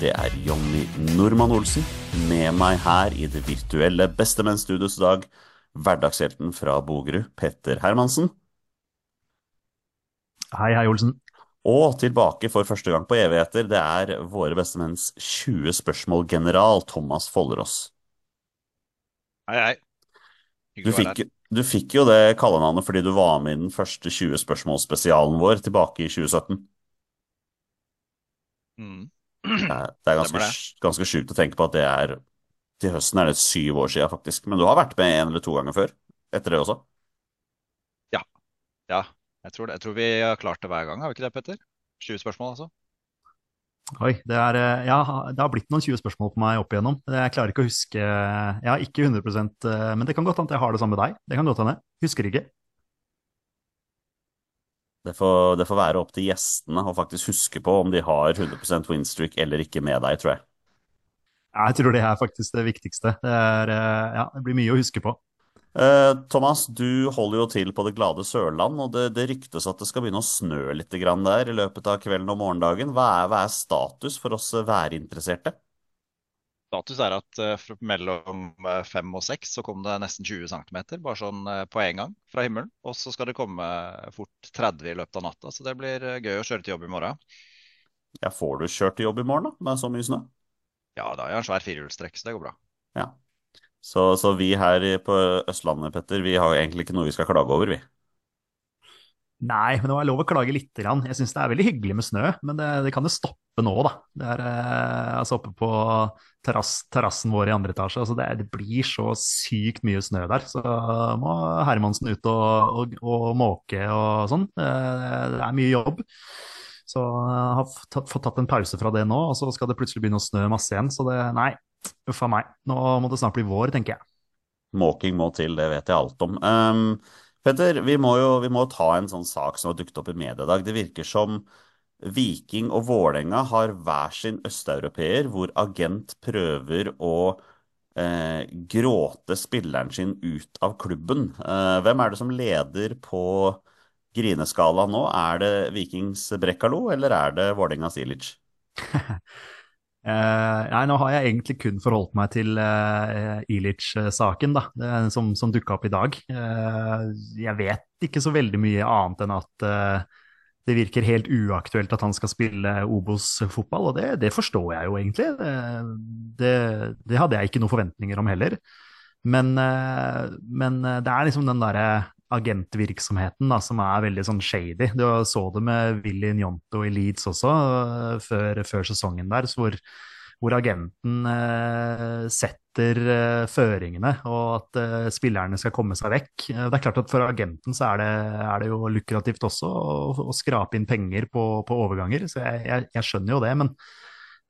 det er Jonny Normann Olsen. Med meg her i det virtuelle Bestemenn-studios dag, hverdagshjelten fra Bogerud, Petter Hermansen. Hei, hei, Olsen. Og tilbake for første gang på evigheter, det er våre bestemenns 20 spørsmål-general Thomas Follerås. Hei, hei. Du Hyggelig å være du fikk jo det kallenavnet fordi du var med i den første 20 spørsmål-spesialen vår tilbake i 2017. Mm. Det er, ganske, ganske sjukt å tenke på at det er Til høsten er det syv år siden, faktisk. Men du har vært med en eller to ganger før? Etter det også? Ja, jeg tror, det. jeg tror vi har klart det hver gang, har vi ikke det, Petter? 20 spørsmål, altså. Oi, det, er, eh, ja, det har blitt noen 20 spørsmål på meg opp igjennom. Jeg klarer ikke å huske Jeg har ikke 100 eh, men det kan godt hende jeg har det samme med deg. Det kan godt hende. Husker ikke. Det får, det får være opp til gjestene å faktisk huske på om de har 100% winstreak eller ikke med deg, tror jeg. Jeg tror det er faktisk det viktigste. Det, er, eh, ja, det blir mye å huske på. Eh, Thomas, du holder jo til på det glade Sørland, og det, det ryktes at det skal begynne å snø litt grann der i løpet av kvelden og morgendagen. Hva er, hva er status for oss værinteresserte? Status er at uh, mellom eh, fem og seks så kom det nesten 20 cm, bare sånn uh, på en gang fra himmelen. Og så skal det komme fort 30 i løpet av natta, så det blir gøy å kjøre til jobb i morgen. Ja, får du kjørt til jobb i morgen, da, med så mye snø? Ja, da har jeg en svær firehjulstrekk, så det går bra. Ja. Så, så vi her på Østlandet, Petter, vi har egentlig ikke noe vi skal klage over, vi. Nei, men det var lov å klage litt. Jeg syns det er veldig hyggelig med snø, men det, det kan jo stoppe nå, da. Det er eh, altså oppe på terrass, terrassen vår i andre etasje. Altså det, det blir så sykt mye snø der, så må Hermansen ut og, og, og måke og sånn. Det er mye jobb. Så jeg har fått tatt en pause fra det nå, og så skal det plutselig begynne å snø masse igjen. Så det, nei, uff a meg. Nå må det snart bli vår, tenker jeg. Måking må til, det vet jeg alt om. Um, Petter, vi må jo vi må ta en sånn sak som har dukket opp i media i dag. Det virker som Viking og Vålerenga har hver sin østeuropeer, hvor agent prøver å eh, gråte spilleren sin ut av klubben. Eh, hvem er det som leder på grineskala nå? Er det Vikings Brekkalo, eller er det Vålerengas Ilic? Eh, nei, nå har jeg egentlig kun forholdt meg til uh, Ilic-saken, da, som, som dukka opp i dag. Uh, jeg vet ikke så veldig mye annet enn at eh, det virker helt uaktuelt at han skal spille Obos-fotball, og det, det forstår jeg jo egentlig. Det, det, hadde jeg ikke noen forventninger om heller. Men, eh, men eh, det er liksom den derre agentvirksomheten da, som er veldig sånn shady. Du så det med Willy Njonto i Leeds også, øh, før, før sesongen der, hvor, hvor agenten eh, setter eh, føringene, og at eh, spillerne skal komme seg vekk. Eh, Det er klart at For agenten så er det, er det jo lukrativt også å, å skrape inn penger på, på overganger, så jeg, jeg, jeg skjønner jo det. men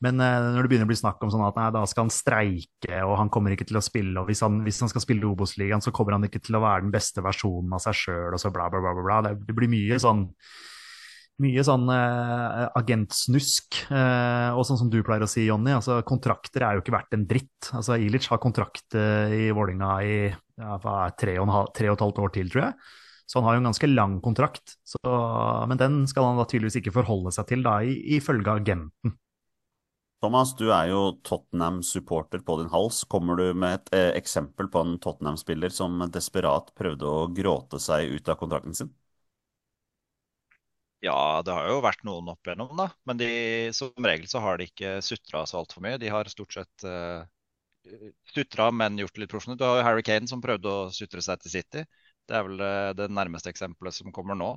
men eh, når det begynner å bli snakk om sånn at nei, da skal han streike, og han kommer ikke til å spille, og hvis han, hvis han skal spille Obos-ligaen, så kommer han ikke til å være den beste versjonen av seg sjøl, og så bla, bla, bla, bla. Det, blir mye sånn mye sånn eh, agentsnusk. Eh, og sånn som du pleier å si, Jonny, altså kontrakter er jo ikke verdt en dritt. Altså Ilic har kontrakt eh, i Vålinga i ja, tre, og halv, tre og et halvt år til, tror jeg. Så han har jo en ganske lang kontrakt. Så, men den skal han da tydeligvis ikke forholde seg til, da, ifølge agenten. Thomas, du er jo Tottenham-supporter på din hals. Kommer du med et eh, eksempel på en Tottenham-spiller som desperat prøvde å gråte seg ut av kontrakten sin? Ja, det har jo vært noen opp igjennom, da. Men de, som regel så har de ikke sutra så altfor mye. De har stort sett uh, sutra, men gjort det litt profesjonelt. Du har jo Harry Kane som prøvde å sutre seg til City. Det er vel uh, det nærmeste eksempelet som kommer nå.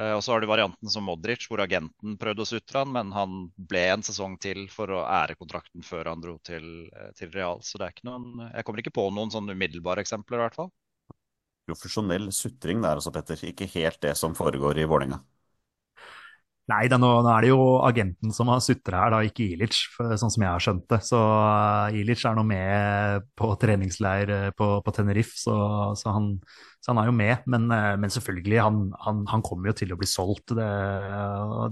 Uh, og så har du varianten som Modric, hvor agenten prøvde å sutre han, men han ble en sesong til for å ære kontrakten før han dro til, til Real. Så det er ikke noen Jeg kommer ikke på noen sånn umiddelbare eksempler, i hvert fall. Profesjonell sutring der altså, Petter. Ikke helt det som foregår i Vålerenga. Nei, nå, nå, er det jo agenten som har sutra her, da, ikke Ilic, sånn som jeg har skjønt det. Så uh, Ilic er nå med på treningsleir uh, på, på Tenerife, så, så, han, så, han, er jo med. Men, uh, men selvfølgelig, han, han, han, kommer jo til å bli solgt. Det,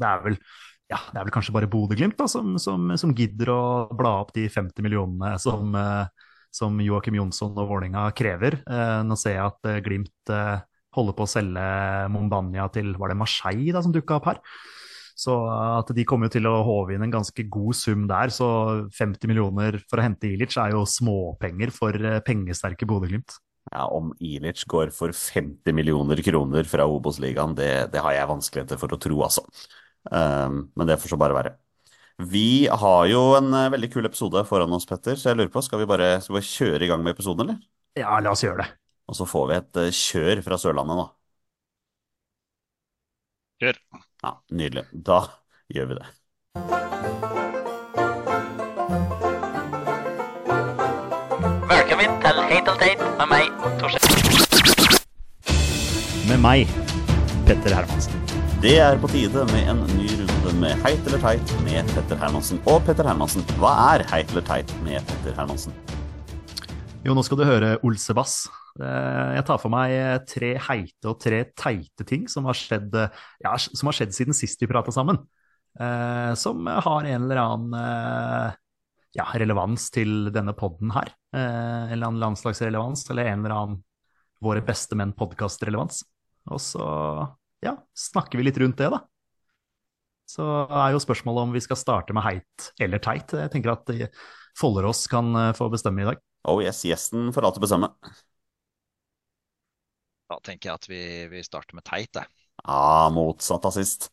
det, er, vel, ja, det er vel kanskje bare Bodø-Glimt som, som, som, gidder å bla opp de 50 millionene som, som Joakim Jonsson og Vålerenga krever. Nå ser jeg at Glimt holder på å selge Mombania til var det Marseille da, som dukka opp her. Så at de kommer jo til å håve inn en ganske god sum der. Så 50 millioner for å hente Ilic er jo småpenger for eh, pengesterke Bodø-Glimt. Ja, Om Ilic går for 50 millioner kroner fra Obos-ligaen, det, det, har jeg vanskeligheter for å tro, altså. Um, men det får så bare være. Vi har jo en uh, veldig kul episode foran oss, Petter, så jeg lurer på, skal vi bare, skal vi kjøre i gang med episoden, eller? Ja, la oss gjøre det. Og så får vi et kjør fra Sørlandet, da. Kjør. Ja, Nydelig. Da gjør vi det. Velkommen til Heit og teit med meg, Torstein. Med meg, Petter Hermansen. Det er på tide med en ny runde med Heit eller teit med Petter Hermansen. Og Petter Hermansen, hva er Heit eller teit med Petter Hermansen? Jo, nå skal du høre Olsebass. Eh, jeg tar for meg tre heite og tre teite ting som har skjedd, ja, som har skjedd siden sist vi prata sammen. Eh, som har en eller annen eh, ja, relevans til denne poden her. En eller annen landslagsrelevans, eller en eller annen Våre beste menn-podkast-relevans. Og så ja, snakker vi litt rundt det, da. Så er jo spørsmålet om vi skal starte med heit eller teit. Jeg tenker at Follerås kan få bestemme i dag. Oh yes, gjesten får alltid bestemme. Da tenker jeg at vi, vi starter med teit, jeg. Ja, motsatt av sist.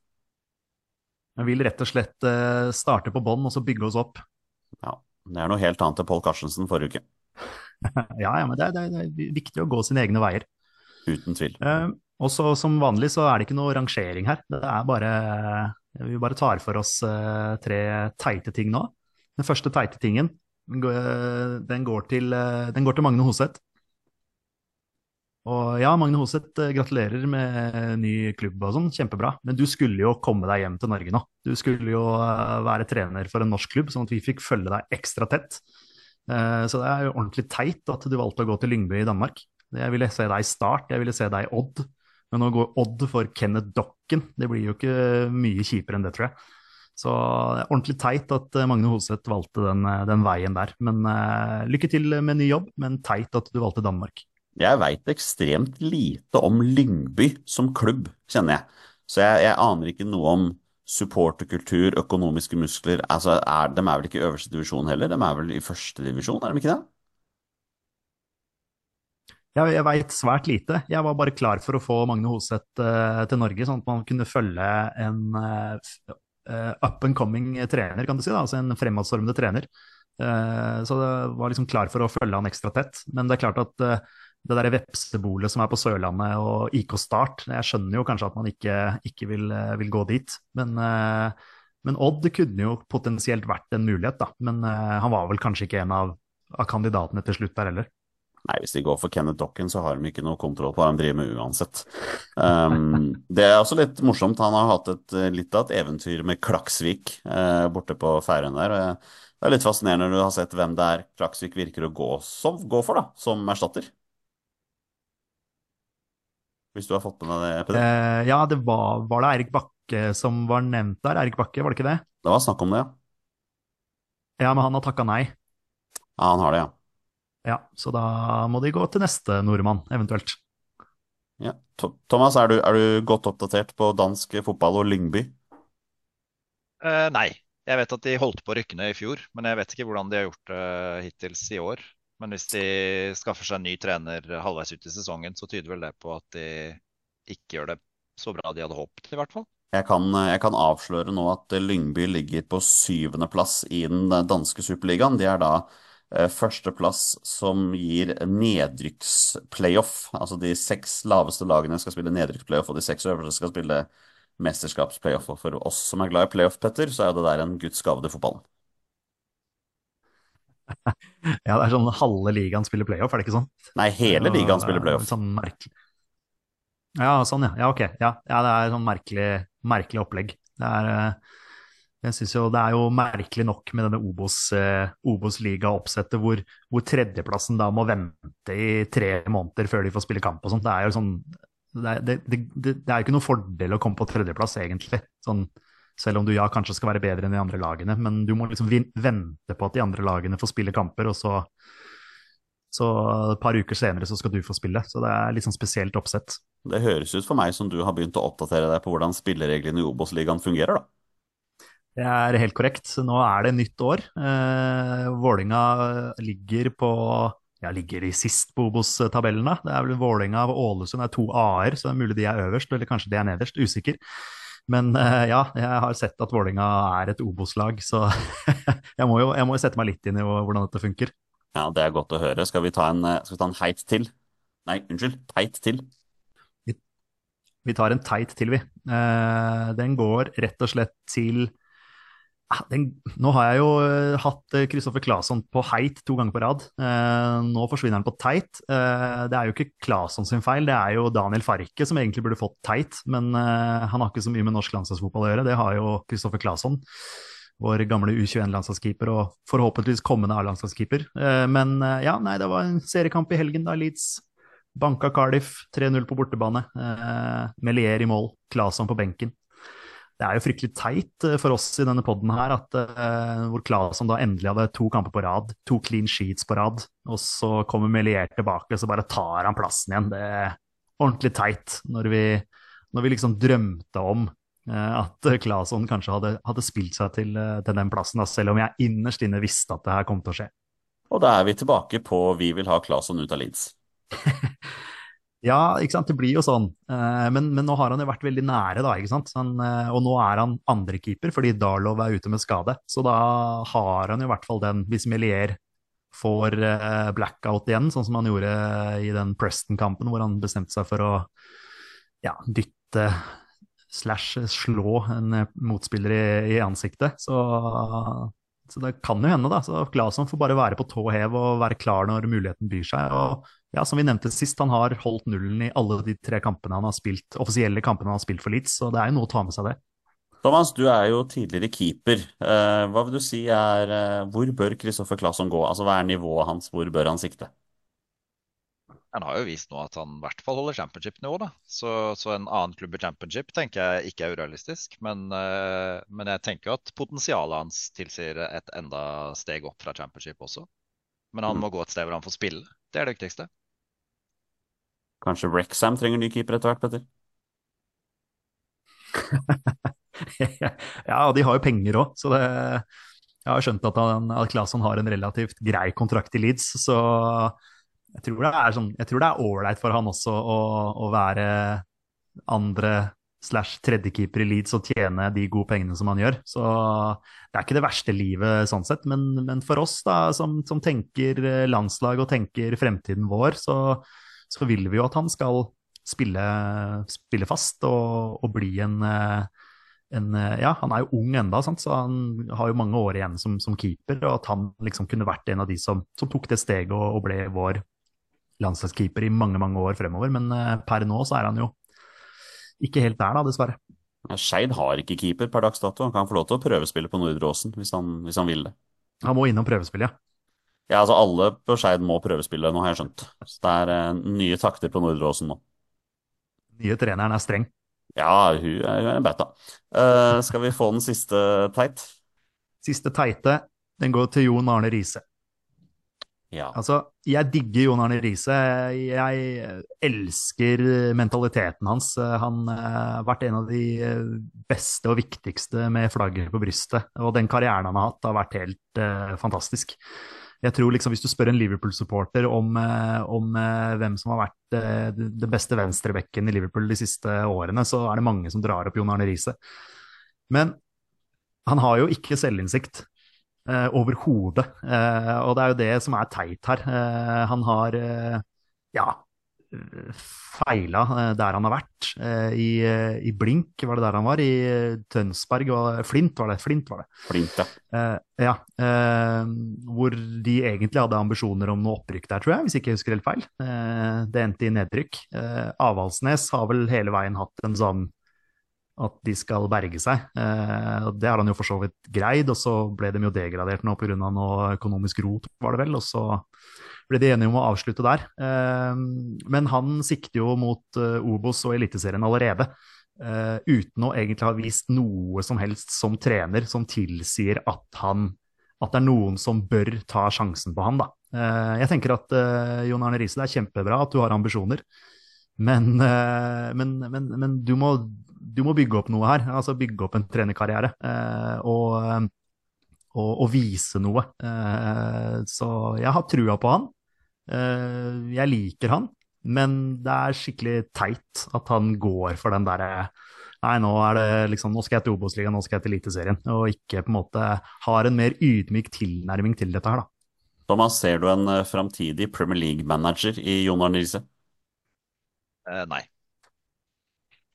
Jeg vil rett og slett eh, starte på bånn og så bygge oss opp. Ja, det er noe helt annet til Pål Karstensen forrige uke. ja, ja, men det er, det, er, det er, viktig å gå sine egne veier. Uten tvil. Eh, og så som vanlig så er det ikke noe rangering her. Det er bare Vi bare tar for oss eh, tre teite ting nå. Den første teite tingen, den går til, den går til Magne Hoseth. Og ja, Magne Hoseth, eh, gratulerer med ny klubb og sånn, kjempebra. Men du skulle jo komme deg hjem til Norge nå. Du skulle jo eh, være trener for en norsk klubb, sånn at vi fikk følge deg ekstra tett. Eh, så det er jo ordentlig teit at du valgte å gå til Lyngby i Danmark. Jeg ville se deg i Start, jeg ville se deg i Odd. Men å gå Odd for Kenneth Dokken, det blir jo ikke mye kjipere enn det, tror jeg. Så det er ordentlig teit at Magne Hoseth valgte den, den veien der. Men uh, lykke til med ny jobb, men teit at du valgte Danmark. Jeg veit ekstremt lite om Lyngby som klubb, kjenner jeg. Så jeg, jeg aner ikke noe om supporterkultur, økonomiske muskler. Altså, er, de er vel ikke i øverste divisjon heller? De er vel i første divisjon, er de ikke det? Jeg, jeg veit svært lite. Jeg var bare klar for å få Magne Hoseth uh, til Norge, sånn at man kunne følge en uh, up and coming trener, kan du si. da, Altså en fremadstormende trener. Uh, så det var liksom klar for å følge han ekstra tett. Men det er klart at det derre vepsebolet som er på Sørlandet og IK Start. Jeg skjønner jo kanskje at man ikke, ikke vil, eh, vil, gå dit. Men, eh, men, Odd kunne jo potensielt vært en mulighet, da. Men eh, han var vel kanskje ikke en av, av kandidatene til slutt der heller. Nei, hvis de går for Kenneth Dokken, så har de ikke noe kontroll på hva de driver med uansett. Um, det er også litt morsomt. Han har hatt et, litt av et eventyr med Klaksvik eh, borte på Færøyene der. Det er litt fascinerende når du har sett hvem det er Klaksvik virker å gå, som, gå for, da, som erstatter. Hvis du har fått med deg det, Peder? Eh, ja, det var, var, det Eirik Bakke som var nevnt der? Eirik Bakke, var det ikke det? Det var snakk om det, ja. Ja, men han har takka nei. Ja, han har det, ja. Ja, så da må de gå til neste nordmann, eventuelt. Ja. Thomas, er du, er du, godt oppdatert på dansk fotball og Lyngby? Uh, nei. Jeg vet at de holdt på å rykke ned i fjor, men jeg vet ikke hvordan de har gjort det uh, hittils i år. Men hvis de skaffer seg en ny trener halvveis ut i sesongen, så tyder vel det på at de ikke gjør det så bra de hadde håpet, i hvert fall. Jeg kan, jeg kan avsløre nå at Lyngby ligger på syvendeplass i den danske superligaen. De er da eh, førsteplass som gir nedrykksplayoff. Altså de seks laveste lagene skal spille nedrykksplayoff, og de seks øverste skal spille mesterskapsplayoff. Og for oss som er glad i playoff, Petter, så er det der en guds gave til fotballen. Ja, det er sånn halve ligaen spiller playoff, er det ikke sånn? Nei, hele ligaen spiller playoff. Sånn merkelig. Ja, sånn ja. Ja, ok. Ja, ja det er sånn merkelig, merkelig opplegg. Det er, eh, jeg synes jo det er jo merkelig nok med denne Obos, eh, Obos-liga-oppsettet hvor, hvor tredjeplassen da må vente i tre måneder før de får spille kamp og sånt. Det er jo sånn det er, det, det, det er ikke noen fordel å komme på tredjeplass, egentlig. Sånn, selv om du ja, kanskje skal være bedre enn de andre lagene. Men du må liksom vente på at de andre lagene får spille kamper, og så, så et par uker senere så skal du få spille. Så det er litt sånn spesielt oppsett. Det høres ut for meg som du har begynt å oppdatere deg på hvordan spillereglene i Obos-ligaen fungerer, da. Det er helt korrekt. Nå er det nytt år. Eh, Vålinga ligger på ja, ligger de sist på Obos-tabellene? Det er vel Vålinga og Ålesund er to A-er, så det er mulig de er øverst, eller kanskje de er nederst. Usikker. Men eh, ja, jeg har sett at Vålinga er et Obos-lag, så jeg må, jo, jeg må sette meg litt inn i hvordan dette funker. Ja, det er godt å høre. Skal vi ta en, eh, vi ta en heit til? Nei, unnskyld, teit til. Vi tar en teit til, vi. Eh, den går rett og slett til den, Nå har jeg jo eh, hatt Kristoffer Claesson på heit to ganger på rad. Eh, nå forsvinner han på teit. Eh, det er jo ikke Claesson sin feil, det er jo Daniel Farke som egentlig burde fått teit. Men eh, han har ikke så mye med norsk landslagsfotball å gjøre. Det har jo Kristoffer Claesson, vår gamle U21-landslagskeeper og forhåpentligvis kommende A-landslagskeeper. Eh, men eh, ja, nei, det var en seriekamp i helgen da Leeds banka Cardiff 3-0 på bortebane. Eh, Melier i mål, Claesson på benken det er jo fryktelig teit eh, for oss i denne poden her, at, uh, hvor Claesson da endelig hadde to kamper på rad, to clean sheets på rad, og så kommer Melier tilbake, og så bare tar han plassen igjen. Det er ordentlig teit, når vi, når vi liksom drømte om uh, at Claesson kanskje hadde, hadde, spilt seg til, uh, til den plassen, da, selv om jeg innerst inne visste at det her kom til å skje. Og da er vi tilbake på vi vil ha Claesson ut av Leeds. Ja, ikke sant? det blir jo sånn. Eh, men, men, nå har han jo vært veldig nære, da. ikke sant? Han, eh, og nå er han andrekeeper fordi Darlow er ute med skade. Så da har han jo i hvert fall den, hvis Melier får eh, blackout igjen, sånn som han gjorde i den Preston-kampen, hvor han bestemte seg for å ja, dytte slash slå en motspiller i, i ansiktet. Så, så, det kan jo hende, da. Så Claesson får bare være på tå hev og være klar når muligheten byr seg. og ja, som vi nevnte sist, han har holdt nullen i alle de tre kampene han har spilt, offisielle kampene han har spilt for Leeds, så det er jo noe å ta med seg det. Thomas, du er jo tidligere keeper. Eh, hva vil du si er eh, Hvor bør Kristoffer Claesson gå? Altså, Hva er nivået hans? Hvor bør han sikte? Han har jo vist nå at han i hvert fall holder championship-nivå. da. Så, så, en annen klubb i championship tenker jeg ikke er urealistisk. Men, uh, men jeg tenker at potensialet hans tilsier et enda steg opp fra championship også. Men han mm. må gå et sted hvor han får spille. Det er det viktigste. Kanskje Rexham trenger ny keeper etter hvert, Petter? ja, og de har jo penger òg, så det, jeg har skjønt at, han, at Claesson har en relativt grei kontrakt i Leeds. Så jeg tror det er sånn, jeg tror det er ålreit for han også å, å være andre slash tredjekeeper i Leeds og tjene de gode pengene som han gjør. Så det er ikke det verste livet sånn sett, men, men for oss da, som, som, tenker landslag og tenker fremtiden vår, så, så vil vi jo at han skal spille, spille fast og, og, bli en, en, Ja, han er jo ung enda, så han har jo mange år igjen som, som keeper. Og at han liksom kunne vært en av de som, som tok det steget og, og ble vår landslagskeeper i mange mange år fremover. Men per nå så er han jo ikke helt der, da, dessverre. Skeid har ikke keeper per dags dato. Han kan få lov til å prøvespille på Nordre Åsen hvis, hvis, han vil det. Han må innom prøvespill, ja. Ja, altså alle på Skeid må prøvespille, nå har jeg skjønt. Så det er eh, nye takter på Nordre Åsen nå. Nye treneren er streng. Ja, hun er en beta. Uh, skal vi få den siste teit? Siste teite, den går til Jon Arne Riise. Ja. Altså, jeg digger Jon Arne Riise. Jeg elsker mentaliteten hans. Han har vært en av de beste og viktigste med flagget på brystet. Og den karrieren han har hatt, har vært helt uh, fantastisk. Jeg tror liksom Hvis du spør en Liverpool-supporter om, eh, om eh, hvem som har vært eh, det beste venstrebekken i Liverpool de siste årene, så er det mange som drar opp Jon Arne Riise. Men han har jo ikke selvinnsikt eh, overhodet. Eh, og det er jo det som er teit her. Eh, han har eh, ja, feila eh, der han har vært. Eh, I, I, Blink var det der han var. I Tønsberg og Flint var det. Flint var det. Flint, ja. ja hvor de egentlig hadde ambisjoner om noe opprykk der, tror jeg, hvis ikke jeg husker helt feil. det endte i nedrykk. Avaldsnes har vel hele veien hatt en sånn at de skal berge seg. det har han jo for så vidt greid, og så ble de jo degradert nå pga. noe økonomisk rot, var det vel. Og så ble de enige om å avslutte der. Eh, men han sikter jo mot eh, Obos og Eliteserien allerede. Uh, uten å egentlig ha vist noe som helst som trener som tilsier at, han, at det er noen som bør ta sjansen på han. Da. Uh, jeg tenker at uh, Jon Arne Riise, det er kjempebra at du har ambisjoner, men, men, men, men du, må, du, må, bygge opp noe her. Altså bygge opp en trenerkarriere. Og, og, og, vise noe. så jeg har trua på han. Eh, jeg liker han, men det er skikkelig teit at han går for den derre Nei, nå er det liksom, nå skal jeg til Obos-ligaen, nå skal jeg til Eliteserien. Og ikke på en måte har en mer ydmyk tilnærming til dette her, da. Thomas, ser du en uh, framtidig Premier League-manager i Jon Arne Riise? Eh, nei.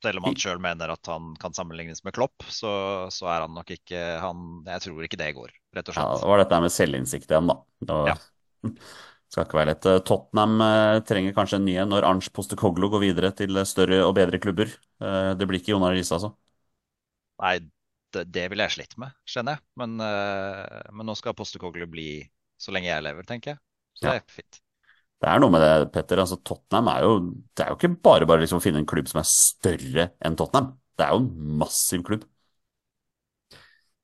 Selv om han sjøl mener at han kan sammenlignes med Klopp, så, så, er han nok ikke han, Jeg tror ikke det går, rett og slett. Ja, det var dette med selvinnsikt igjen, da. Det var, ja. Skal ikke være lett. Tottenham eh, trenger kanskje en ny en når Arnch Postekoglu går videre til større og bedre klubber. Eh, det blir ikke Jonar Riise, altså? Nei, det, det ville jeg slitt med, skjønner jeg. Men, eh, men nå skal Postekoglu bli så lenge jeg lever, tenker jeg. Så det er fint. Det er noe med det, Petter. Altså, Tottenham er jo Det er jo ikke bare bare liksom å finne en klubb som er større enn Tottenham. Det er jo en massiv klubb.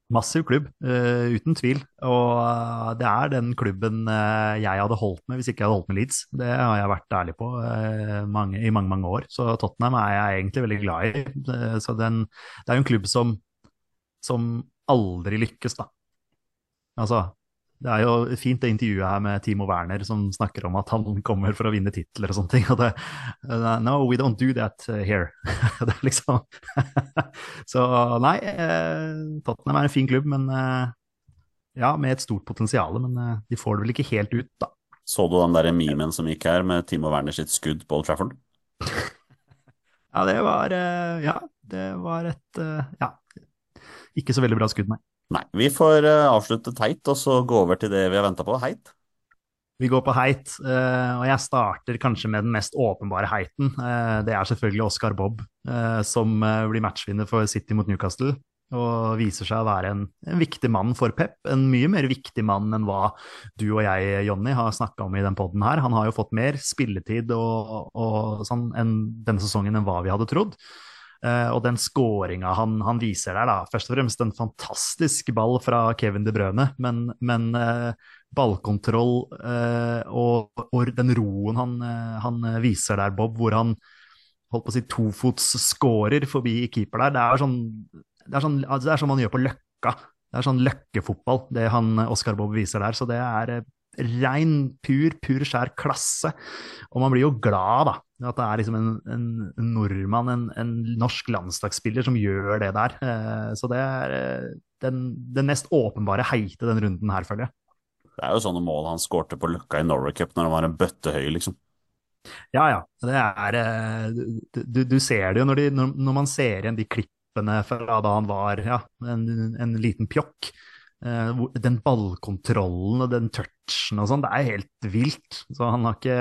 Massiv klubb, uh, uten tvil. Og uh, det er den klubben uh, jeg hadde holdt med hvis ikke jeg hadde holdt med Leeds. Det har jeg vært ærlig på mange, i mange mange år. Så Tottenham er jeg egentlig veldig glad i. så den, det er jo en klubb som, som aldri lykkes, da. Altså, det er jo fint det intervjuet her med Timo Werner som snakker om at han kommer for å vinne titler og sånne ting. Og det, no, we don't do that here. det er liksom Så nei, eh, Tottenham er en fin klubb, men eh, ja, med et stort potensial. Men eh, de får det vel ikke helt ut, da. Så du den der memen som gikk her med Timo Werner sitt skudd på Old Trafford? ja, det var Ja, det var et Ja, ikke så veldig bra skudd, nei. Nei. Vi får uh, avslutte teit, og så gå over til det vi har venta på, heit. Vi går på heit, uh, og jeg starter kanskje med den mest åpenbare heiten. Uh, det er selvfølgelig Oscar Bob, som blir matchvinner for City mot Newcastle. Og viser seg å være en, en, viktig mann for Pep. En mye mer viktig mann enn hva du og jeg, Jonny, har snakka om i den poden her. Han har jo fått mer spilletid og, og sånn enn denne sesongen enn hva vi hadde trodd. Uh, og den skåringa han, han, viser der, da, først og fremst en fantastisk ball fra Kevin De Brøne, men, men uh, ballkontroll uh, og, og, den roen han, han, viser der, Bob, hvor han holdt på å si tofots scorer forbi keeper der, det er sånn det er sånn, altså det er sånn man gjør på Løkka. Det er sånn løkkefotball, det han Oskar Bob viser der. Så det er rein, pur, pur skjær klasse. Og man blir jo glad, da. At det er liksom en, en, nordmann, en, en, norsk landslagsspiller, som gjør det der. Eh, så det er eh, den, den, mest åpenbare heite den runden her, føler jeg. Det er jo sånne mål han skårte på Løkka i Norway Cup når han var en bøttehøy, liksom. Ja, ja. Det er eh, Du, du ser det jo når, de, når, når, man ser igjen de klippene fra da han var ja, en, en liten pjokk. Den ballkontrollen og den touchen og sånn, det er helt vilt. Så han har ikke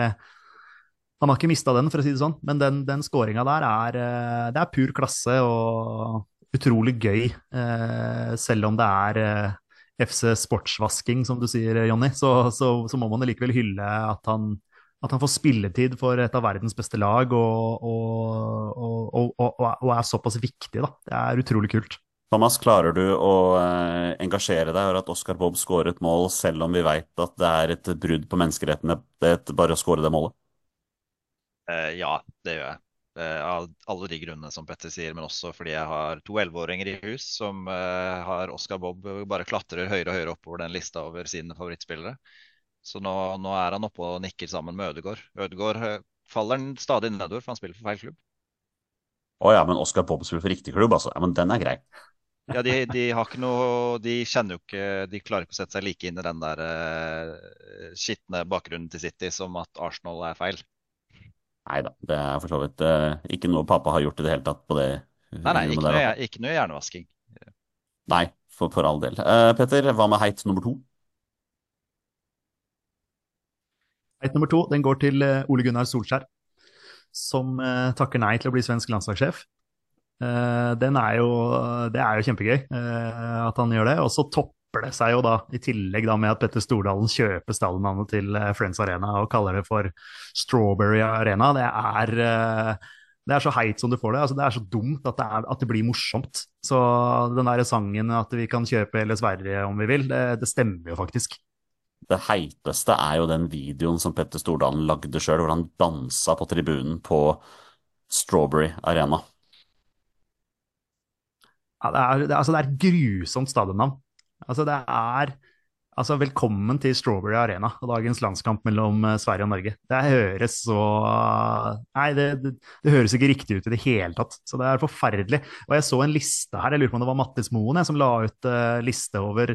han har ikke mista den, for å si det sånn, men den, den skåringa der er, eh, det er pur klasse og utrolig gøy. Eh, selv om det er eh, FC sportsvasking, som du sier, Jonny, så, så, så må man likevel hylle at han, at han, får spilletid for et av verdens beste lag og, og, og, og er såpass viktig. Da. Det er utrolig kult. Thomas, klarer du å eh, engasjere deg over at Oscar Bob skårer et mål, selv om vi veit at det er et brudd på menneskerettene bare å skåre det målet? Uh, ja, det gjør jeg. Uh, av alle de grunnene som Petter sier, men også fordi jeg har to elleveåringer i hus som uh, har Oscar Bob bare klatrer høyere og høyere oppover den lista over sine favorittspillere. Så nå, nå er han oppe og nikker sammen med Ødegaard. Ødegaard faller han stadig nedover, for han spiller for feil klubb. Å ja, men Oscar Bob spiller for riktig klubb, altså. Ja, men den er grei. Ja, de, de har ikke noe De kjenner jo ikke De klarer ikke å sette seg like inn i den der uh, skitne bakgrunnen til City som at Arsenal er feil. Nei da, det er for så vidt uh, ikke noe pappa har gjort i det hele tatt på det Nei, nei, ikke noe, ikke noe hjernevasking. Nei, for, for all del. Uh, Petter, hva med heit nummer to? Heit nummer to den går til eh, Ole Gunnar Solskjær, som eh, takker nei til å bli svensk landslagssjef. Eh, den er jo, det er jo kjempegøy eh, at han gjør det. Og så topper det seg jo da, i tillegg da med at Petter Stordalen kjøper stallnavnet til eh, Friends Arena og kaller det for Strawberry Arena. Det er, det er så heit som du får det. Altså, det er så dumt at det, er, at det blir morsomt. Så den der sangen at vi kan kjøpe hele Sverige om vi vil, det, det stemmer jo faktisk. Det heiteste er jo den videoen som Petter Stordalen lagde sjøl, hvor han dansa på tribunen på Strawberry Arena. Det, er- altså, det er et grusomt stadionnavn. Altså, det er altså, Velkommen til Strawberry Arena og dagens landskamp mellom eh, Sverige og Norge. Det høres så Nei, det, det, det høres ikke riktig ut i det hele tatt. Så det er forferdelig. Og jeg så en liste her, jeg lurer på om det var Mattis Moen jeg, som la ut uh, liste over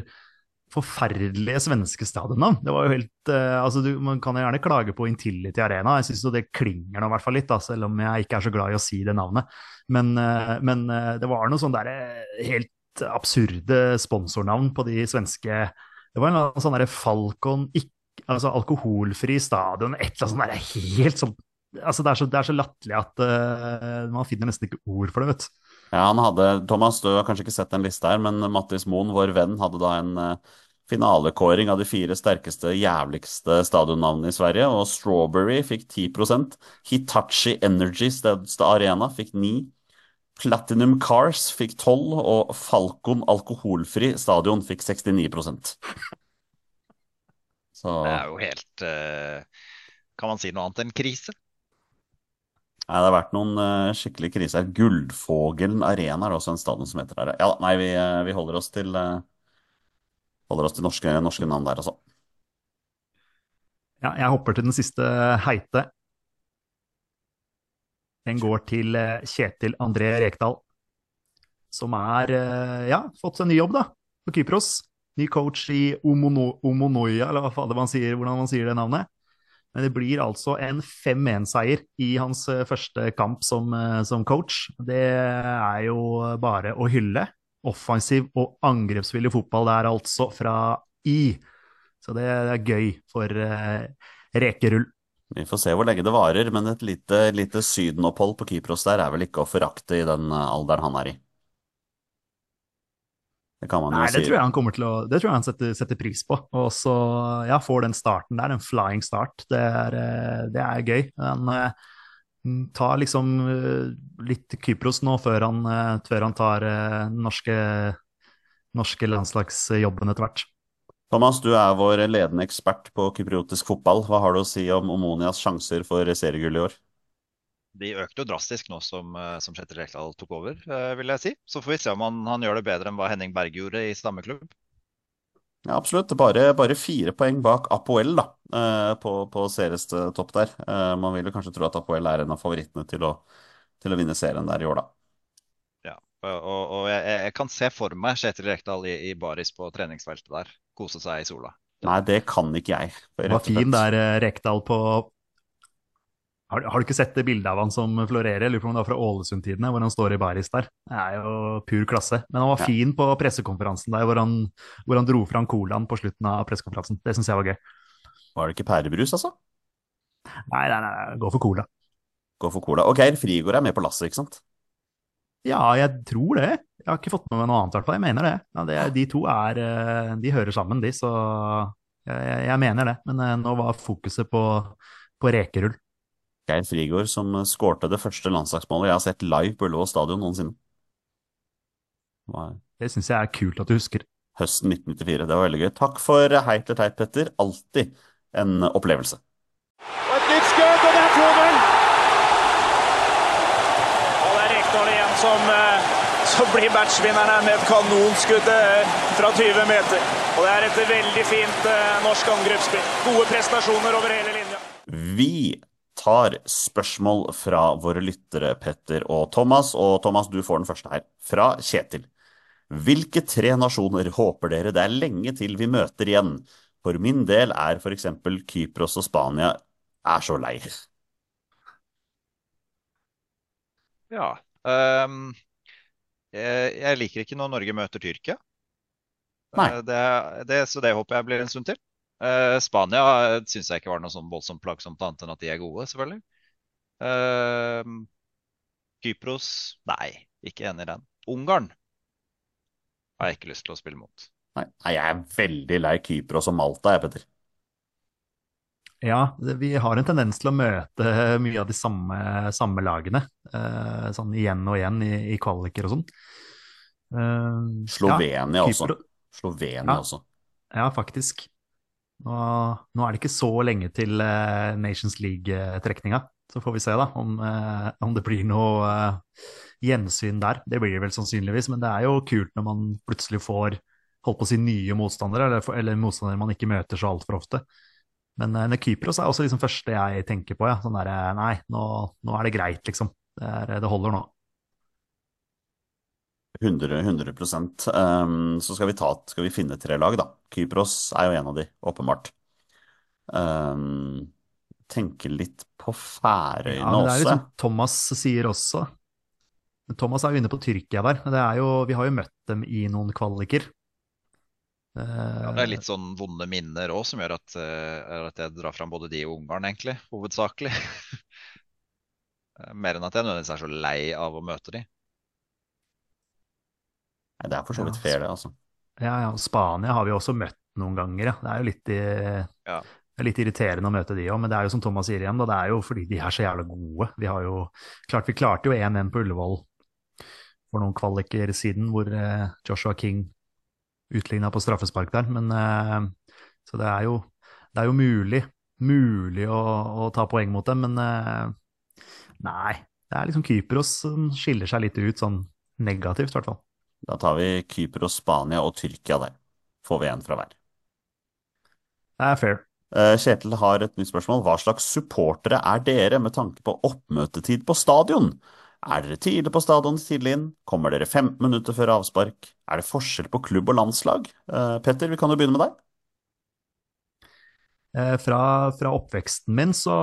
forferdelige svenske stadionnavn. Det var jo helt uh, Altså, du, man kan jo gjerne klage på Intility Arena. Jeg syns jo det klinger nå i hvert fall litt, da, selv om jeg ikke er så glad i å si det navnet. Men, uh, men uh, det var noe sånn derre helt absurde sponsornavn på de svenske Det var en sånn derre Falcon altså alkoholfri stadion, et eller annet sånt derre helt sånn Altså, det er så, det er så latterlig at man finner nesten ikke ord for det, vet du. Ja, han hadde, Thomas, du har kanskje ikke sett den lista her, men Mattis Moen, vår venn, hadde da en finalekåring av de fire sterkeste, jævligste stadionnavnene i Sverige, og Strawberry fikk 10% Hitachi Energy Arena fikk 9 Platinum Cars fikk 12 og Falcon Alkoholfri Stadion fikk 69 Så Det er jo helt eh, Kan man si noe annet enn krise? Nei, det har vært noen uh, skikkelig kriser. Guldfogelen Arena er også en stadion som heter der. Ja, nei, vi, eh, vi holder oss til eh, Holder oss til norske, norske navn der, altså. Ja, jeg hopper til den siste heite. Den går til eh, Kjetil André Rekdal, som er eh, ja, fått seg ny jobb da, på Kypros. Ny coach i Omono, Omonoia, eller hva man sier, hvordan man sier det navnet. Men det blir altså en 5-1-seier i hans eh, første kamp som, som coach. Det er jo bare å hylle. Offensiv og angrepsvillig fotball der altså fra I. Så det er gøy for eh, rekerull. Vi får se hvor lenge det varer, men et lite, lite sydenopphold på Kypros der er vel ikke å forakte i den eh, alderen han er i. Det kan man jo si. det tror jeg han kommer til å Det tror jeg han setter, setter pris på. Og så ja, får den starten der, en flying start. Det er, eh, det er gøy. Han eh, tar liksom eh, litt Kypros nå før han, eh, før han tar eh, den norske, norske landslagsjobben etter hvert. Thomas, du er vår ledende ekspert på kypriotisk fotball. Hva har du å si om Omonias sjanser for seriegull i år? De økte jo drastisk nå som, eh, som Kjetil Rekdal tok over, eh, vil jeg si. Så får vi se om han, han gjør det bedre enn hva Henning Berg gjorde i samme klubb. Ja, absolutt. Bare, bare fire poeng bak Apoel da, eh, på, på serieste topp der. Eh, Man vil jo kanskje tro at Apoel er en av favorittene til å, til å vinne serien der i år, da. Ja, og, og jeg, jeg- kan se for meg Kjetil Rekdal i, i baris på treningsfeltet der. Kose seg i sola. Nei, det kan ikke jeg. Det var fin der, eh, Rekdal på har, har du ikke sett det bildet av han som florerer? Lurer på om det var fra Ålesund-tidene, hvor han står i baris der. Det er jo pur klasse. Men han var Ja. fin på pressekonferansen der, hvor han, hvor han dro fram colaen på slutten av pressekonferansen. Det syns jeg var gøy. Var det ikke pærebrus, altså? Nei, nei, nei, gå for cola. Gå for cola. Og Geir Frigård er med på lasset, ikke sant? Ja, jeg tror det. Jeg har ikke fått med meg noe annet, i hvert fall. Jeg mener det. Ja, det de to er eh, De hører sammen, de, så jeg, jeg, jeg mener det. Men eh, nå var fokuset på, på rekerull. Geir Frigård som skårte det første landslagsmålet jeg har sett live på Ullevål stadion noensinne. Det syns jeg er kult at du husker. høsten 1994. Det var veldig gøy. Takk for heit til teit, Petter. Alltid en opplevelse. Og et nytt skudd, og det er 2-0! Og det er Rekdal igjen som som så blir matchvinneren med et kanonskudd eh, fra 20 meter. Og det er et veldig fint eh, norsk angrepsspill. Gode prestasjoner over hele linja. Vi tar spørsmål fra våre lyttere, Petter og Thomas. Og Thomas, du får den første her. Fra Kjetil. Hvilke tre nasjoner håper dere det er lenge til vi møter igjen? For min del er f.eks. Kypros og Spania er så lei. Ja. Um, jeg, liker ikke når Norge møter Tyrkia. Nei. Eh, Det, det, så det håper jeg blir en stund til. Eh, Spania syns jeg ikke var noe sånn voldsomt plagsomt annet enn at de er gode, selvfølgelig. Uh, Kypros Nei, ikke enig i den. Ungarn har jeg ikke lyst til å spille mot. Nei, Nei, jeg er veldig lei Kypros og Malta, jeg, Petter. Ja, vi har en tendens til å møte mye av de samme, samme lagene. eh, sånn igjen og igjen i, i kvaliker og sånn. Eh, Slovenia ja, også. Slovenia Ja. også. Ja, faktisk. Nå, nå er det ikke så lenge til eh, Nations League-trekninga. Så får vi se da om, eh, om det blir noe eh, gjensyn der. Det blir det vel sannsynligvis, men det er jo kult når man plutselig får holdt på å si nye motstandere, eller, eller motstandere man ikke møter så altfor ofte. Men uh, Kypros er også liksom første jeg tenker på. Ja. Sånn der, nei, nå, nå er det greit, liksom. Det, er, det holder nå. 100, 100 um, Så skal vi, ta, skal vi finne tre lag, da. Kypros er jo en av de, åpenbart. Um, tenker litt på Færøyene Ja, det er litt som Thomas sier også. Thomas er jo inne på Tyrkia der. Det er jo, vi har jo møtt dem i noen kvaliker. Ja, det er litt sånn vonde minner òg som gjør at, eh, at jeg drar fram både de og Ungarn, egentlig. Hovedsakelig. Eh, Mer enn at jeg nødvendigvis er så lei av å møte de. Nei, det er for så vidt Ja, fair, det, altså. Ja, ja, Spania har vi også møtt noen ganger, ja. Det er jo litt, i- Ja. det er litt irriterende å møte de òg, men det er jo som Thomas sier igjen, da, det er jo fordi de er så jævla gode. Vi har jo klart, vi klarte jo 1-1 på Ullevål for noen kvaliker siden, hvor eh, Joshua King utligna på straffespark der. Men eh, så det er jo, det er jo mulig, mulig å, å ta poeng mot dem, men eh, nei. Det er liksom Kypros som skiller seg litt ut, sånn negativt i hvert fall. Da tar vi Kypros, Spania og Tyrkia der. Får vi en fra hver. Det er fair. Eh, Kjetil har et nytt spørsmål. Hva slags supportere er dere med tanke på oppmøtetid på stadion? Er dere tidlig på stadion tidlig inn? Kommer dere 15 minutter før avspark? Er det forskjell på klubb og landslag? Eh, Petter, vi kan jo begynne med deg. Eh, Fra, fra oppveksten min så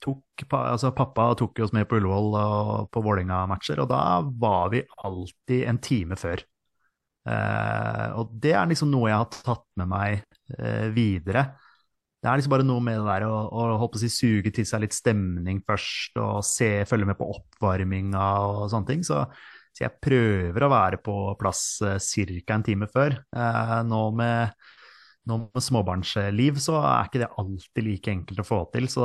tok altså pappa tok oss med på Ullevål og på Vålerenga-matcher, og da var vi alltid en time før. Eh, og det er liksom noe jeg har tatt med meg eh, videre. Det er liksom bare noe med det der å, å å si, suge til seg litt stemning først, og se, følge med på oppvarminga og sånne ting. Så, så jeg prøver å være på plass eh, ca. en time før. Eh, nå med nå med småbarnsliv så er ikke det alltid like enkelt å få til. Så,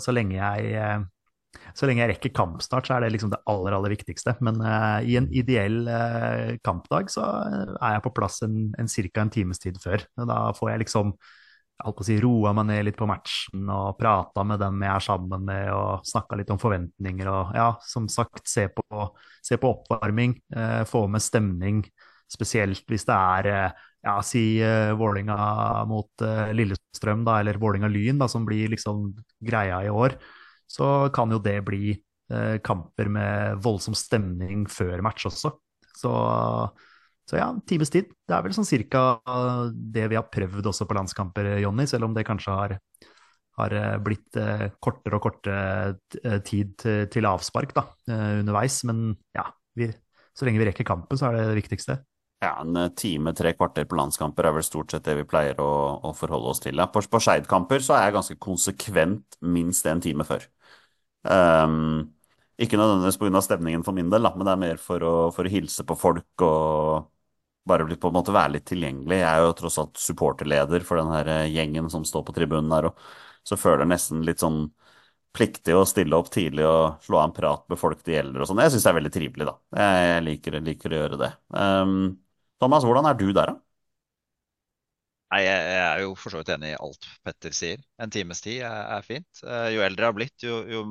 så, lenge, jeg, eh, så lenge jeg rekker kampstart, så er det liksom det aller, aller viktigste. Men uh, i en ideell uh, kampdag så er jeg på plass en, en ca. en times tid før. Da får jeg liksom holdt på å si, roa meg ned litt på matchen og prata med dem jeg er sammen med, og snakka litt om forventninger og ja, som sagt, se på, se på oppvarming, eh, få med stemning. Spesielt hvis det er eh, ja, si uh, Vålinga mot uh, Lillestrøm, da, eller Vålinga-Lyn, da, som blir liksom greia i år, så kan jo det bli uh, kamper med voldsom stemning før match også. Så, så ja, times tid. Det er vel sånn cirka det vi har prøvd også på landskamper, Jonny, selv om det kanskje har, har eh, blitt eh, kortere og kortere eh, tid til, til avspark da, eh, underveis. Men ja, vi, så lenge vi rekker kampen, så er det det viktigste. Ja, En eh, time, tre kvarter på landskamper er vel stort sett det vi pleier å, å forholde oss til. Ja. På, på Skeid-kamper så er jeg ganske konsekvent minst en time før. Um, ikke nødvendigvis pga. stemningen for min del, men det er mer for å, for å hilse på folk og bare bli, på en måte være litt tilgjengelig. Jeg er jo tross alt supporterleder for den her eh, gjengen som står på tribunen der, og så føler jeg nesten litt sånn pliktig å stille opp tidlig og slå av en prat med folk det gjelder og sånn. Jeg syns det er veldig trivelig, da. Jeg, jeg liker, liker å gjøre det. Um, Thomas, hvordan er du der, da? Nei, jeg, er jo for så vidt enig i alt Petter sier. En times tid er, er fint. Eh, jo eldre jeg har blitt, jo, jo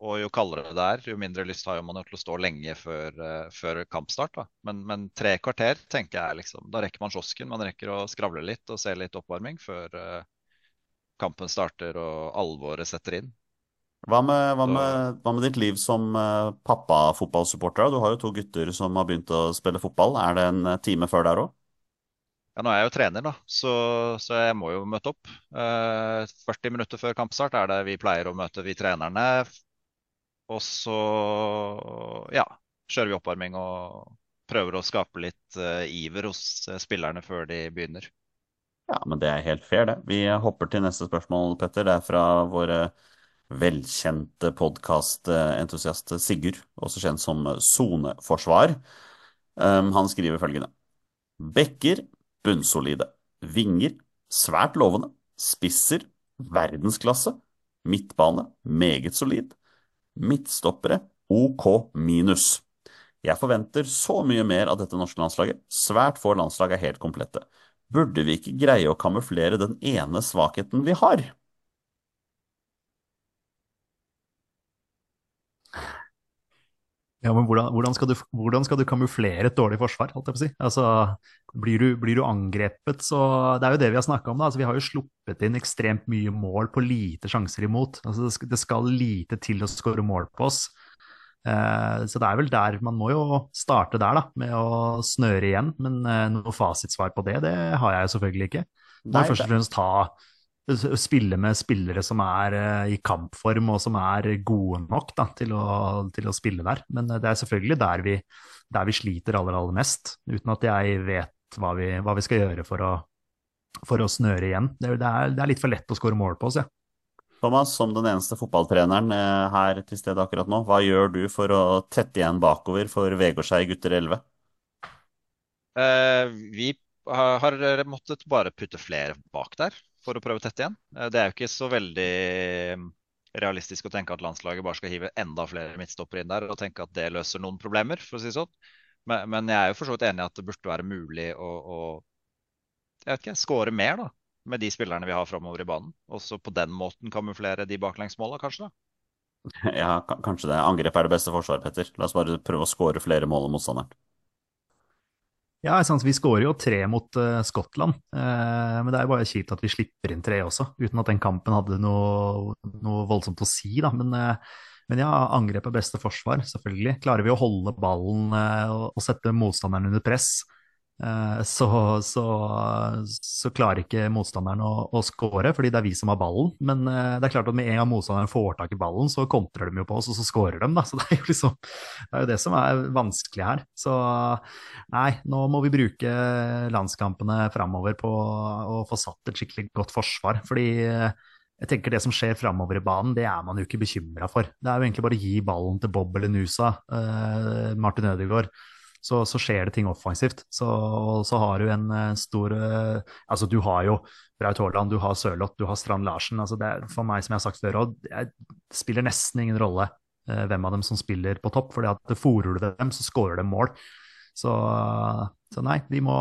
Og jo kaldere det er, jo mindre lyst har man jo til å stå lenge før, eh, før kampstart. Men, men, tre kvarter tenker jeg liksom, da rekker man kiosken. Man rekker å skravle litt og se litt oppvarming før uh, kampen starter og alvoret setter inn. Hva med, hva med, hva med ditt liv som uh, pappa-fotballsupporter? Du har jo to gutter som har begynt å spille fotball. Er det en time før der òg? Ja, nå er jeg jo trener, da, så, så jeg må jo møte opp. Eh, 40 minutter før kampstart er det vi pleier å møte, vi trenerne. Og så ja, kjører vi oppvarming og prøver å skape litt eh, iver hos uh, spillerne før de begynner. Ja, men det er helt fair, det. Vi hopper til neste spørsmål, Petter. Det er fra våre velkjente podkastentusiast Sigurd, også kjent som Soneforsvar. Um, han skriver følgende. Bekker bunnsolide. Vinger svært lovende. Spisser verdensklasse. Midtbane meget solid midtstoppere OK minus. Jeg forventer så mye mer av dette norske landslaget. Svært få landslag er helt komplette. Burde vi ikke greie å kamuflere den ene svakheten vi har? Ja, men hvordan, hvordan, skal du, hvordan, skal du, kamuflere et dårlig forsvar? holdt jeg på å si? Altså, blir, du, blir du angrepet, så Det er jo det vi har snakka om. da, altså Vi har jo sluppet inn ekstremt mye mål på lite sjanser imot. Altså, det, skal, det skal lite til å skåre mål på oss. Eh, så det er vel der Man må jo starte der, da, med å snøre igjen. Men eh, noe fasitsvar på det, det har jeg jo selvfølgelig ikke. Må først og fremst ta spille med spillere som er uh, i kampform og som er gode nok da, til, å, til, å, spille der. Men uh, det er selvfølgelig der vi, der vi, sliter aller, aller mest, uten at jeg vet hva vi, hva vi skal gjøre for å, for å snøre igjen. Det, det, er, det, er, litt for lett å skåre mål på oss, ja. Thomas, som den eneste fotballtreneren uh, her til stede akkurat nå, hva gjør du for å tette igjen bakover for Vegårshei gutter 11? vi har måttet bare putte flere bak der for å prøve å tette igjen. Eh, det er jo ikke så veldig mm, realistisk å tenke at landslaget bare skal hive enda flere midtstoppere inn der og tenke at det løser noen problemer, for å si sånn. Men, men jeg er jo for så vidt enig i at det burde være mulig å, å jeg vet ikke, skåre mer da, med de spillerne vi har framover i banen. Og så på den måten kamuflere de baklengsmåla, kanskje? da? Ja, kanskje det. Angrep er det beste forsvaret, Petter. La oss bare prøve å skåre flere mål enn motstanderen. Ja, sant, vi skårer jo tre mot uh, Skottland, uh, men det er jo bare kjipt at vi slipper inn tre også, uten at den kampen hadde noe, noe voldsomt å si. da, men, uh, men ja, angrep er beste forsvar, selvfølgelig. Klarer vi å holde ballen og, sette motstanderen under press, så, så, så, klarer ikke motstanderen å, å score, fordi det er vi som har ballen. Men eh, det er klart at med en gang motstanderen får tak i ballen, så kontrer de jo på oss, og så skårer de. Da. Så det er, jo liksom, det er jo det som er vanskelig her. Så nei, nå må vi bruke landskampene framover på å få satt et skikkelig godt forsvar. fordi jeg tenker Det som skjer framover i banen, det er man jo ikke bekymra for. Det er jo egentlig bare å gi ballen til Bob eller Nusa, eh, Martin Ødegaard så, så, skjer det ting offensivt. Så, så har du en uh, stor uh, Altså, du har jo Braut Haaland, du har Sørloth, du har Strand Larsen. Altså det, for meg, som jeg har sagt før, og det spiller nesten ingen rolle uh, hvem av dem som spiller på topp. fordi at fòrer du dem, så skårer de mål. Så, så nei, vi må,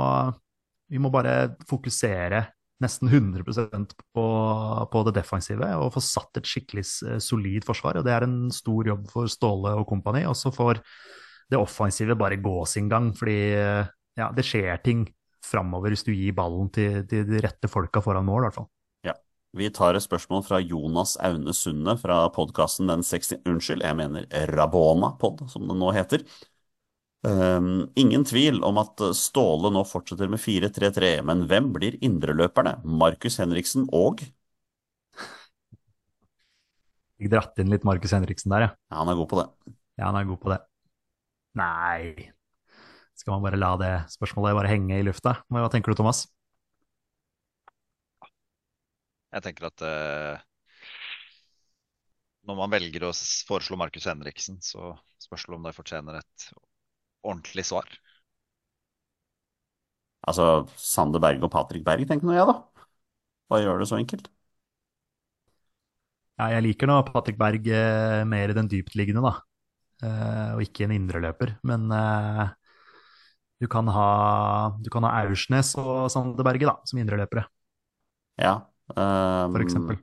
vi må bare fokusere nesten 100% på, på det defensive og få satt et skikkelig solid forsvar. og Det er en stor jobb for Ståle og kompani. Og så får det offensive bare gå sin gang. Fordi ja, det skjer ting framover hvis du gir ballen til, til de rette folka foran mål, i hvert fall. Ja. Vi tar et spørsmål fra Jonas Aune Sunde fra podkasten Den 60 Unnskyld, jeg mener Rabona-pod, som det nå heter. Um, ingen tvil om at Ståle nå fortsetter med 4-3-3, men hvem blir indreløperne? Markus Henriksen og Jeg dratt inn litt Markus Henriksen der, ja. ja. Han er god på det. Ja, han er god på det. Nei Skal man bare la det spørsmålet bare henge i lufta? Hva tenker du, Thomas? Jeg tenker at uh, når man velger å foreslå Markus Henriksen, så spørs det om det fortjener et ordentlig svar. Altså Sander Berg og Patrick Berg, tenker nå jeg, da. Hva gjør det så enkelt? Ja, jeg liker nå Patrick Berg eh, mer i den dyptliggende, da. Eh, og ikke en indreløper. Men eh, du kan ha, du kan ha Aursnes og Sandeberget da, som indreløpere. Ja. Um, for eksempel.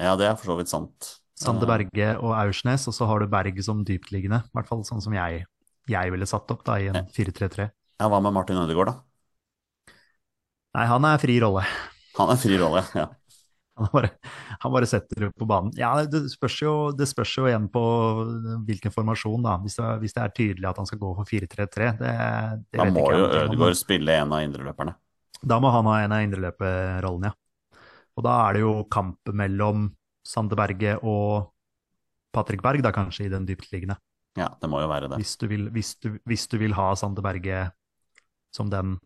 Ja, det er for så vidt sant. Sande Berge og Aursnes, og så har du Berg som dyptliggende. I hvert fall sånn som jeg, jeg ville satt opp da, i en 4-3-3. Ja, hva med Martin Ødegaard, da? Nei, han er fri rolle. Han er fri rolle, ja. Han bare, han bare setter det på banen. Ja, det spørs, jo, det spørs jo igjen på hvilken formasjon, da. Hvis det, hvis det er tydelig at han skal gå for 4-3-3, det, det Da må jo Ødegaard spille en av indreløperne. Da må han ha en av indreløperrollene, ja. Og da er det jo kamp mellom Sander Berge og Patrick Berg, da kanskje, i den dyptliggende. Ja, det må jo være det. Hvis du vil, hvis du, hvis du vil ha Sander Berge som den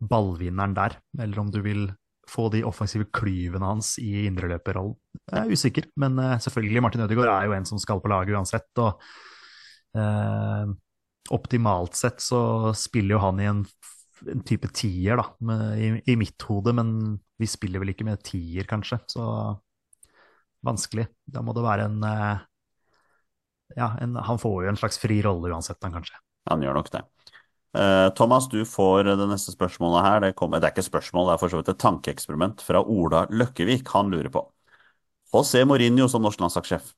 ballvinneren der, eller om du vil få de offensive klyvene hans i indreløperrollen. Jeg er usikker, men eh, selvfølgelig, Martin Ødegaard er jo en som skal på laget uansett. og eh, Optimalt sett så spiller jo han i en, en type tier, da, med, i, i mitt hode, men vi spiller vel ikke med tier, kanskje, så vanskelig. Da må det være en eh, ja, en, han får jo en slags fri rolle uansett, han kanskje. Han gjør nok det. Eh, Thomas, du får det neste spørsmålet her. Det, kommer, det er ikke spørsmål, det er for så vidt et tankeeksperiment fra Ola Løkkevik. Han lurer på José Mourinho som norsk landslagssjef.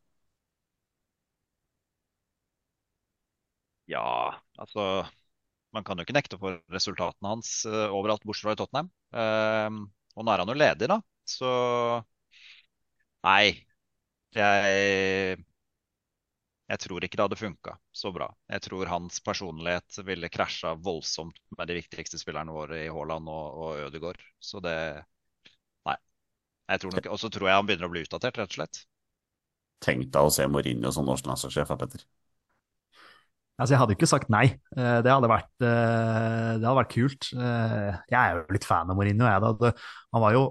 Ja, altså Man kan jo ikke nekte for resultatene hans eh, overalt, bortsett fra i Tottenham. Ehm, og nå er han jo ledig, da. Så Nei. Jeg Jeg tror ikke det hadde funka så bra. Jeg tror hans personlighet ville krasja voldsomt med de viktigste spillerne våre i Haaland og, og Ødegaard. Så det Nei. Jeg tror nok, Og så tror jeg han begynner å bli utdatert, rett og slett. Tenk deg å se Mourinho som norsk landslagssjef, Petter. Altså, jeg hadde ikke sagt nei. Eh, Det hadde vært, eh, det hadde vært kult. Eh, Jeg er jo litt fan av Mourinho. Jeg, da. Han var jo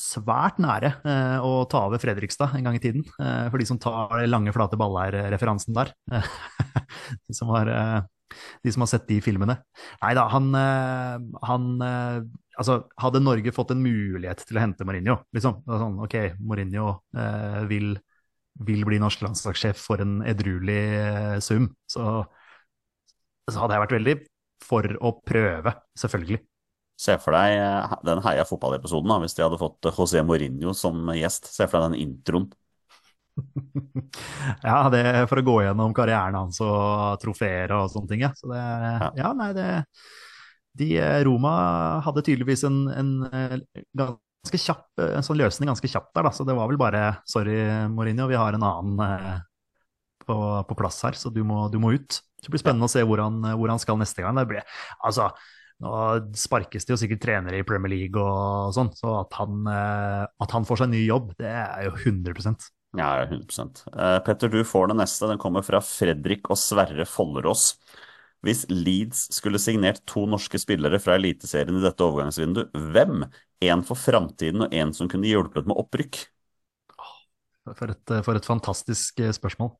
svært nære eh, å ta over Fredrikstad en gang i tiden. Eh, For de som tar lange, flate baller-referansen der. De som har, eh, de som har sett de filmene. Nei da, han, eh, han eh, Altså, hadde Norge fått en mulighet til å hente Mourinho, liksom sånn, OK, Mourinho eh, vil, vil bli norsk landslagssjef for en edruelig eh, sum, så så hadde jeg vært veldig for å prøve, selvfølgelig. Se for deg eh, den Heia fotballepisoden hvis de hadde fått José Mourinho som gjest. Se for deg den introen. Ja, det er for å gå gjennom karrieren hans og trofeer og sånne ting, ja. Så det, ja, nei, det de, eh, Roma hadde tydeligvis en, en eh, ganske kjapp eh, en sånn løsning ganske kjapt der, da. Så det var vel bare sorry, Mourinho, vi har en annen eh, på, på plass her, så du må, du må ut. Det blir spennende å se hvor han, hvor han skal neste gang. Det blir, altså, nå sparkes det jo sikkert trenere i Premier League og sånn, så at han, eh, at han får seg ny jobb, det er jo 100% Ja, 100 Eh, Petter, du får den neste. Den kommer fra Fredrik og Sverre Follerås. Hvis Leeds skulle signert to norske spillere fra Eliteserien i dette overgangsvinduet, hvem? En for framtiden og en som kunne hjulpet med opprykk? For et, for et fantastisk eh, spørsmål.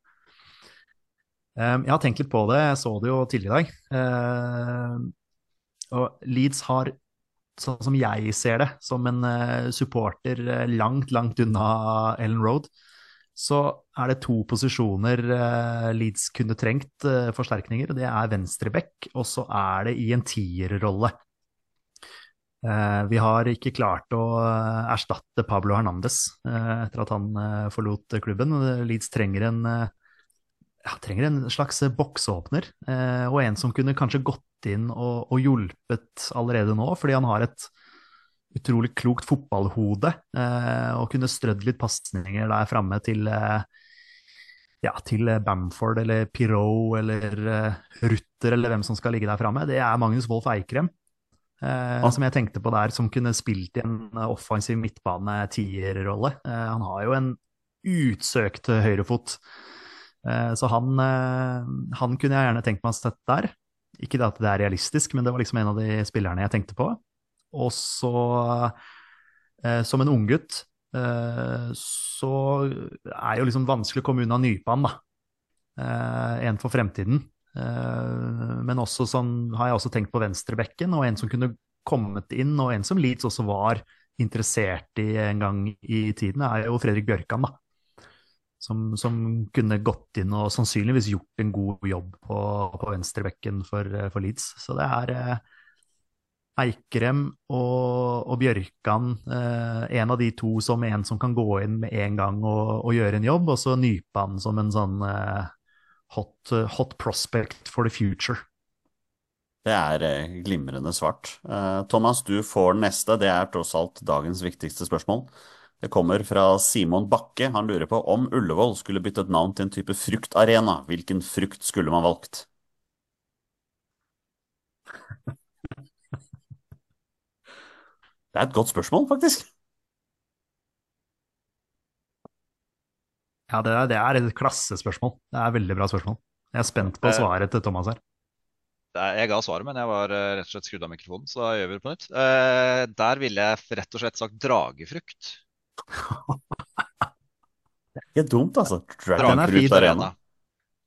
Jeg har tenkt litt på det, jeg så det jo tidligere i dag. Og Leeds har, sånn som jeg ser det, som en eh, supporter eh, langt, langt unna Ellen Road, så er det to posisjoner eh, Leeds kunne trengt forsterkninger. Det er venstreback, og så er det i en tierrolle. Vi har ikke klart å erstatte Pablo Hernandez etter at han forlot klubben. Leeds trenger en, ja, trenger en slags boksåpner, og en som kunne kanskje gått inn og, og hjulpet allerede nå, fordi han har et utrolig klokt fotballhode eh, og kunne strødd litt pasninger der framme til eh, ja, til Bamford eller Pirot eller eh, Rutter eller hvem som skal ligge der framme. Det er Magnus Wolff Eikrem. Eh, Ah. som jeg tenkte på der, som kunne spilt i en offensiv midtbane-tierrolle. Eh, han har jo en utsøkt høyrefot, eh, så han, eh, han kunne jeg gjerne tenkt meg å støtte der. Ikke at det er realistisk, men det var liksom en av de spillerne jeg tenkte på. Og så, eh, som en unggutt, eh, så er jo liksom vanskelig å komme unna nypa da. Eh, en for fremtiden. Eh, men også sånn har jeg også tenkt på venstrebekken, og en som kunne kommet inn, og en som Leeds også var interessert i en gang i tiden, er jo Fredrik Bjørkan, da. Som, som kunne gått inn og sannsynligvis gjort en god jobb på, på venstrebekken for, for Leeds. Så det er eh, Eikrem og, og Bjørkan, eh, en av de to som en som kan gå inn med en gang og, og gjøre en jobb, og så Nypan som en sånn eh, hot, hot prospect for the future. Det er eh, glimrende svart. Eh, Thomas, du får den neste. Det er tross alt dagens viktigste spørsmål. Det kommer fra Simon Bakke. Han lurer på om Ullevål skulle byttet navn til en type fruktarena. Hvilken frukt skulle man valgt? Det er et godt spørsmål, faktisk. Ja, det er, det er et klassespørsmål. Det er et veldig bra spørsmål. Jeg er spent på Eh, svaret til Thomas her. Er- Jeg ga svaret, men jeg var eh, rett og slett skrudd av mikrofonen, så da gjør vi det på nytt. Eh, der ville jeg rett og slett sagt dragefrukt. Ikke dumt, altså. Dragen er Dragenfrukt fin, Arena.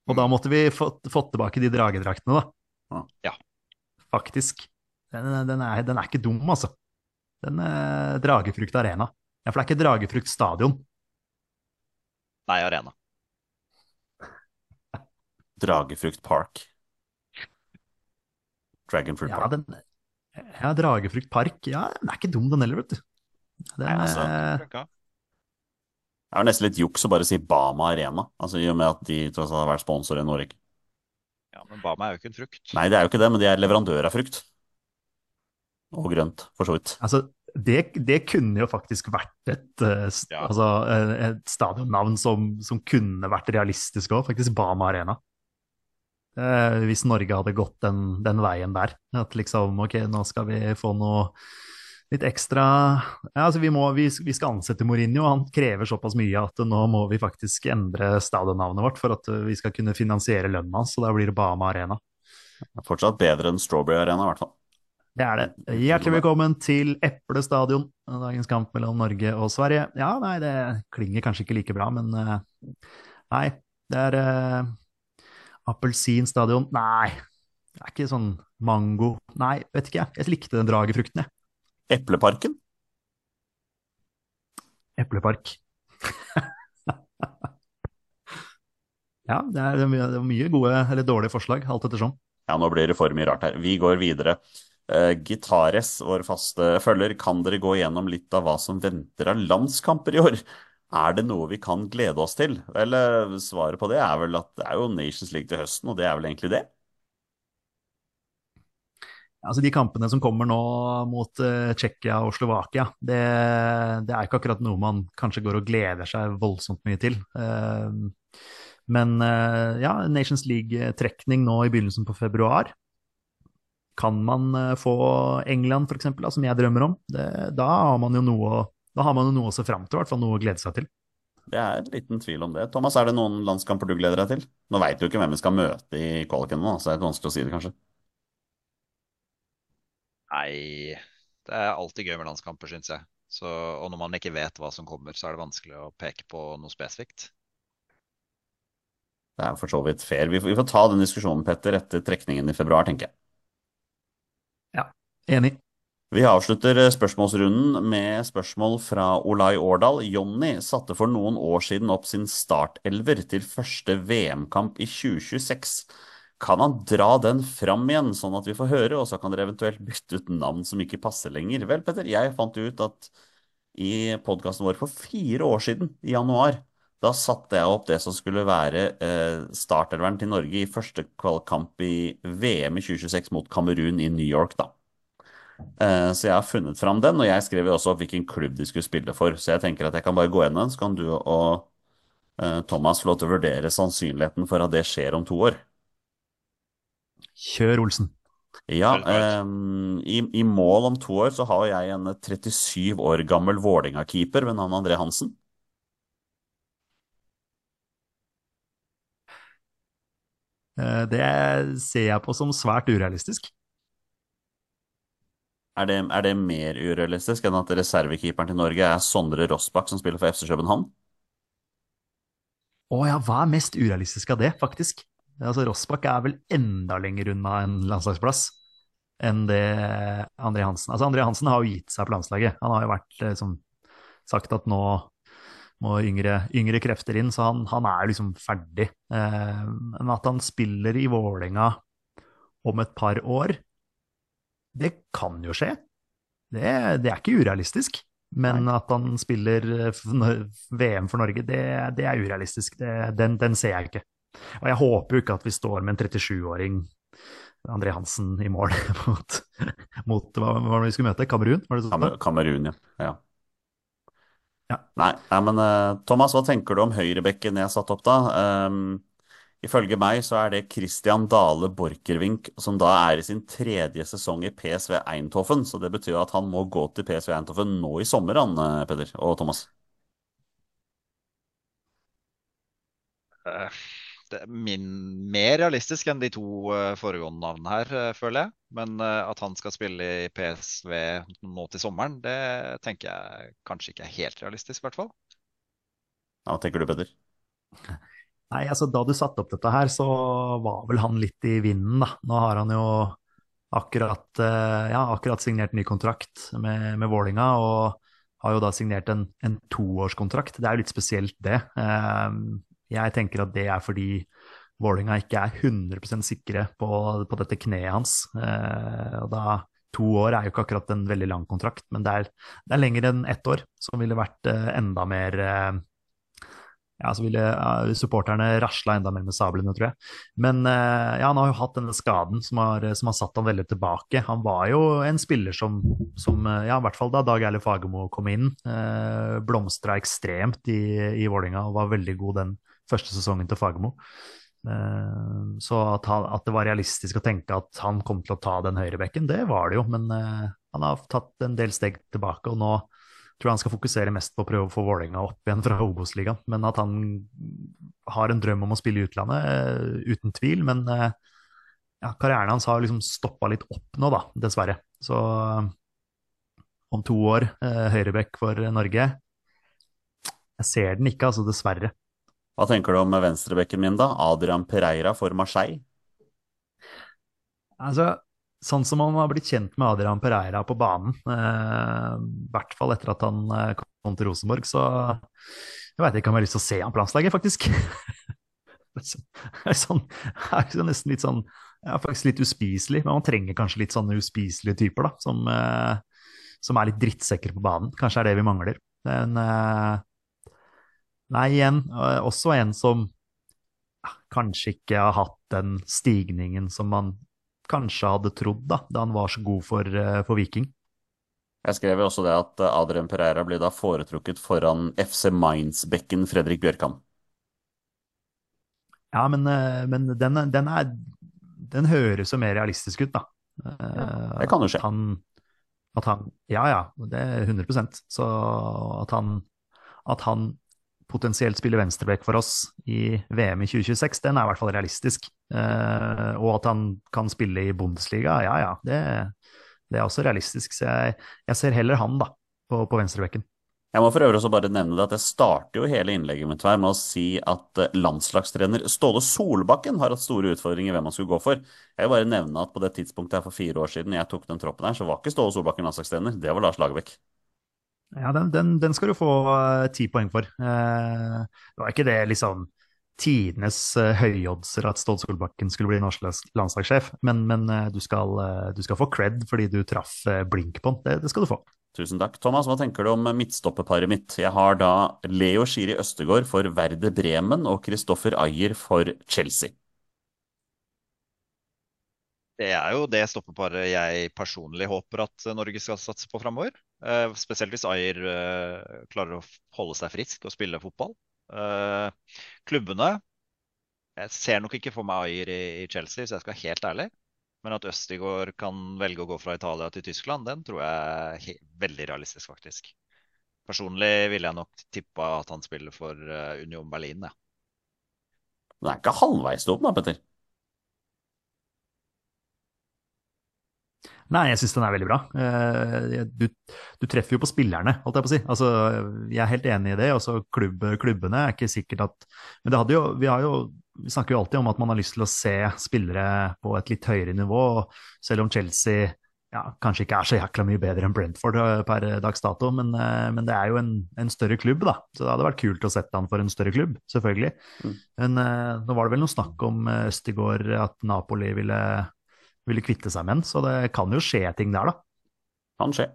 Og da måtte vi fått, fått tilbake de dragedraktene, da. Ja. Faktisk. Den, den, er, den er ikke dum, altså. Den er Dragefrukt Arena. Ja, for det er ikke Dragefrukt Stadion. Nei, Arena. Dragefrukt Park. Dragonfruit Ja, Park. den, ja, Dragefrukt Park. Ja, den er ikke dum, den heller, vet du. Den, Nei, altså. eh, Det er jo nesten litt juks å bare si Bama Arena, altså i og med at de tross alt har vært sponsor i Norge. Ja, men Bama er jo ikke en frukt. Nei, det er jo ikke det, men de er leverandør av frukt. Og grønt, for så vidt. Altså, det, det kunne jo faktisk vært et, eh, Ja. altså, eh, et stadionnavn som, som kunne vært realistisk òg, faktisk Bama Arena. Eh, hvis Norge hadde gått den, den veien der. At liksom, ok, nå skal vi få noe litt ekstra ja, altså vi, må, vi, vi skal ansette Mourinho, han krever såpass mye at nå må vi faktisk endre stadionnavnet vårt for at eh, vi skal kunne finansiere lønnen hans, så da blir det Bama Arena. Det er Fortsatt bedre enn Strawberry Arena, i hvert fall. Det er det. Hjertelig velkommen til Eple stadion, dagens kamp mellom Norge og Sverige. Ja, nei, det klinger kanskje ikke like bra, men eh, nei, det er uh, appelsinstadion. Nei, det er ikke sånn mango. Nei, vet ikke jeg. Jeg likte den dragefrukten, jeg. Epleparken? Eplepark. ja, det er, mye, det er mye gode eller dårlige forslag, alt ettersom. Ja, nå blir det for mye rart her. Vi går videre. Uh, Gitares, vår faste følger, kan dere gå gjennom litt av hva som venter av landskamper i år? Er det noe vi kan glede oss til? Vel, eh, svaret på det er vel at det er jo Nations League til høsten, og det er vel egentlig det? Altså De kampene som kommer nå mot uh, Tsjekkia og Slovakia, det, det er ikke akkurat noe man kanskje går og gleder seg voldsomt mye til. Uh, men uh, ja, Nations League-trekning nå i begynnelsen på februar. Kan man få England, f.eks., som jeg drømmer om, det, da, har man jo noe, man jo noe å se fram til, i hvert fall noe å glede seg til. Det er en liten tvil om det. Thomas, er det noen landskamper du gleder deg til? Nå veit du ikke hvem vi skal møte i kvaliken nå, så det er vanskelig å si det, kanskje. Nei, det er alltid gøy med landskamper, syns jeg. Så, og når man ikke vet hva som kommer, så er det vanskelig å peke på noe spesifikt. Det er for så vidt fair. Vi får, vi får ta den diskusjonen, Petter, etter trekningen i februar, tenker jeg. Ja, Enig. Vi avslutter eh, spørsmålsrunden med spørsmål fra Olai Årdal. Jonny satte for noen år siden opp sin startelver til første VM-kamp i 2026. Kan han dra den fram igjen, sånn at vi får høre, og så kan dere eventuelt bytte ut navn som ikke passer lenger? Vel, Petter, jeg fant ut at i podkasten vår for fire år siden, i januar, da satte jeg opp det som skulle være eh, startelveren til Norge i første kamp i VM i 2026 mot Kamerun i New York, da. Eh, Så jeg har funnet fram den, og jeg skrev jo også opp hvilken klubb de skulle spille for. Så jeg tenker at jeg kan bare gå gjennom den, så kan du og eh, Thomas få lov til å vurdere sannsynligheten for at det skjer om to år. Kjør, Olsen. Ja, eh, i, i mål om to år så har jeg en 37 år gammel Vålerenga-keeper ved navn André Hansen. Eh, Det ser jeg på som svært urealistisk. Er det, er det mer urealistisk enn at reservekeeperen til Norge er Sondre Rossbakk, som spiller for FC København? Å ja, hva er mest urealistisk av det, faktisk? Altså, Rossbakk er vel enda lenger unna en landslagsplass enn det André Hansen Altså, André Hansen har jo gitt seg på landslaget. Han har jo vært liksom sagt at nå må yngre, yngre krefter inn, så han, han er liksom ferdig. Eh, men at han spiller i Vålerenga om et par år Det kan jo skje. Det, det er ikke urealistisk. Men at han spiller VM for Norge, det, det er urealistisk. Det, den, den, ser jeg ikke. Og jeg håper jo ikke at vi står med en 37-åring, André Hansen, i mål mot, mot hva var det vi skulle møte? Kamerun? Var det sånn? Kamerun, ja. ja. ja. Nei, nei, men uh, Thomas, hva tenker du om høyrebekken jeg har satt opp da? Um, Ifølge meg så er det Christian Dale Borchgrevink, som da er i sin tredje sesong i PSV Eindhoven. Så det betyr at han må gå til PSV Eindhoven nå i sommer, han eh, Peder og Thomas. Eh, det min, mer realistisk enn de to eh, foregående navnene her, føler jeg. Men at han skal spille i PSV nå til sommeren, det tenker jeg kanskje ikke er helt realistisk, i hvert fall. Ja, hva tenker du, Peder? Nei, altså Da du satte opp dette her, så var vel han litt i vinden, da. Nå har han jo akkurat, eh, ja, akkurat signert ny kontrakt med, med Vålinga, og har jo da signert en, en toårskontrakt. Det er jo litt spesielt, det. Eh, jeg tenker at det er fordi Vålinga ikke er 100% sikre på, på, dette kneet hans. Eh, og da To år er jo ikke akkurat en veldig lang kontrakt, men det er, det er lenger enn ett år, som ville vært enda mer ja, så ville uh, supporterne rasla enda mer med sablene, tror jeg. Men uh, ja, han har jo hatt denne skaden som har, som har, satt han veldig tilbake. Han var jo en spiller som, som uh, ja, i hvert fall da Dag Erle Fagermo kom inn, eh, blomstra ekstremt i, i Vålinga og var veldig god den første sesongen til Fagermo. så at, han, at, det var realistisk å tenke at han kom til å ta den høyrebekken, det var det jo. Men han har tatt en del steg tilbake, og nå tror jeg han skal fokusere mest på å prøve å få Vålerenga opp igjen fra Obos-ligaen. Men at han har en drøm om å spille i utlandet, uh, uten tvil. Men ja, karrieren hans har liksom stoppa litt opp nå, da, dessverre. Så om to år, høyrebekk for Norge Jeg ser den ikke, altså, dessverre. Hva tenker du om venstrebekken min, da? Adrian Pereira for Marseille? Altså, sånn som man har blitt kjent med Adrian Pereira på banen, eh, i hvert fall etter at han eh, kom til Rosenborg, så jeg veit ikke om jeg har lyst til å se han på landslaget, faktisk. det er sånn, det er nesten litt sånn ja, faktisk litt uspiselig, men man trenger kanskje litt sånne uspiselige typer, da, som, eh, som er litt drittsekker på banen. Kanskje er det vi mangler. Men eh, nei, igjen, eh, også en som ja, kanskje ikke har hatt den stigningen som man kanskje hadde trodd da, da han var så god for, eh, for Viking. Jeg skrev jo også det at eh, Adrian Pereira blir da foretrukket foran FC Mainz-bekken Fredrik Bjørkan. Ja, men, men den, den, er, den, høres jo mer realistisk ut, da. Ja, det kan jo skje. At han, at han, ja, ja, det er 100% Så at han, at han potensielt spille venstreback for oss i VM i 2026, den er i hvert fall realistisk. Eh, og at han kan spille i Bundesliga, ja ja, det, det er også realistisk. Så jeg, jeg, ser heller han, da, på, på venstrebekken. Jeg må for øvrig også bare nevne det at jeg starter jo hele innlegget mitt her med å si at eh, landslagstrener Ståle Solbakken har hatt store utfordringer hvem han skulle gå for. Jeg vil bare nevne at på det tidspunktet her for fire år siden jeg tok den troppen her, så var ikke Ståle Solbakken landslagstrener, det var Lars Lagerbäck. Ja, den, den, den, skal du få uh, ti poeng for. Uh, det var ikke det liksom tidenes uh, høyoddser at Ståle Solbakken skulle bli norsk landslagssjef, men, men du, skal, du, skal, få cred fordi du traff blink på den. Det, det, skal du få. Tusen takk. Thomas, hva tenker du om midtstopperparet mitt? Jeg har da Leo Schiri Østegård for Verde Bremen og Kristoffer Ayer for Chelsea. Det er jo det stoppeparet jeg personlig håper at Norge skal satse på framover. Uh, spesielt hvis Ayer uh, klarer å holde seg frisk og spille fotball. Uh, klubbene Jeg ser nok ikke for meg Ayer i, Chelsea, så jeg skal være helt ærlig. Men at Østigård kan velge å gå fra Italia til Tyskland, den tror jeg er veldig realistisk, faktisk. Personlig ville jeg nok tippa at han spiller for Union Berlin, ja. Det er ikke halvveis dum, da, Petter? Nei, jeg syns den er veldig bra. Eh, du, du, treffer jo på spillerne, holdt jeg på å si. Altså, jeg er helt enig i det. Altså, klubb, klubbene er ikke sikkert at Men det hadde jo, vi har jo vi snakker jo alltid om at man har lyst til å se spillere på et litt høyere nivå. Selv om Chelsea ja, kanskje ikke er så jækla mye bedre enn Brentford eh, per dags dato, men, eh, men det er jo en, en, større klubb, da. Så det hadde vært kult å sette han for en større klubb, selvfølgelig. Mm. Men nå var det vel noe snakk om Østigård, at Napoli ville ville kvitte seg med den. Så det kan jo skje ting der, da. Kan skje.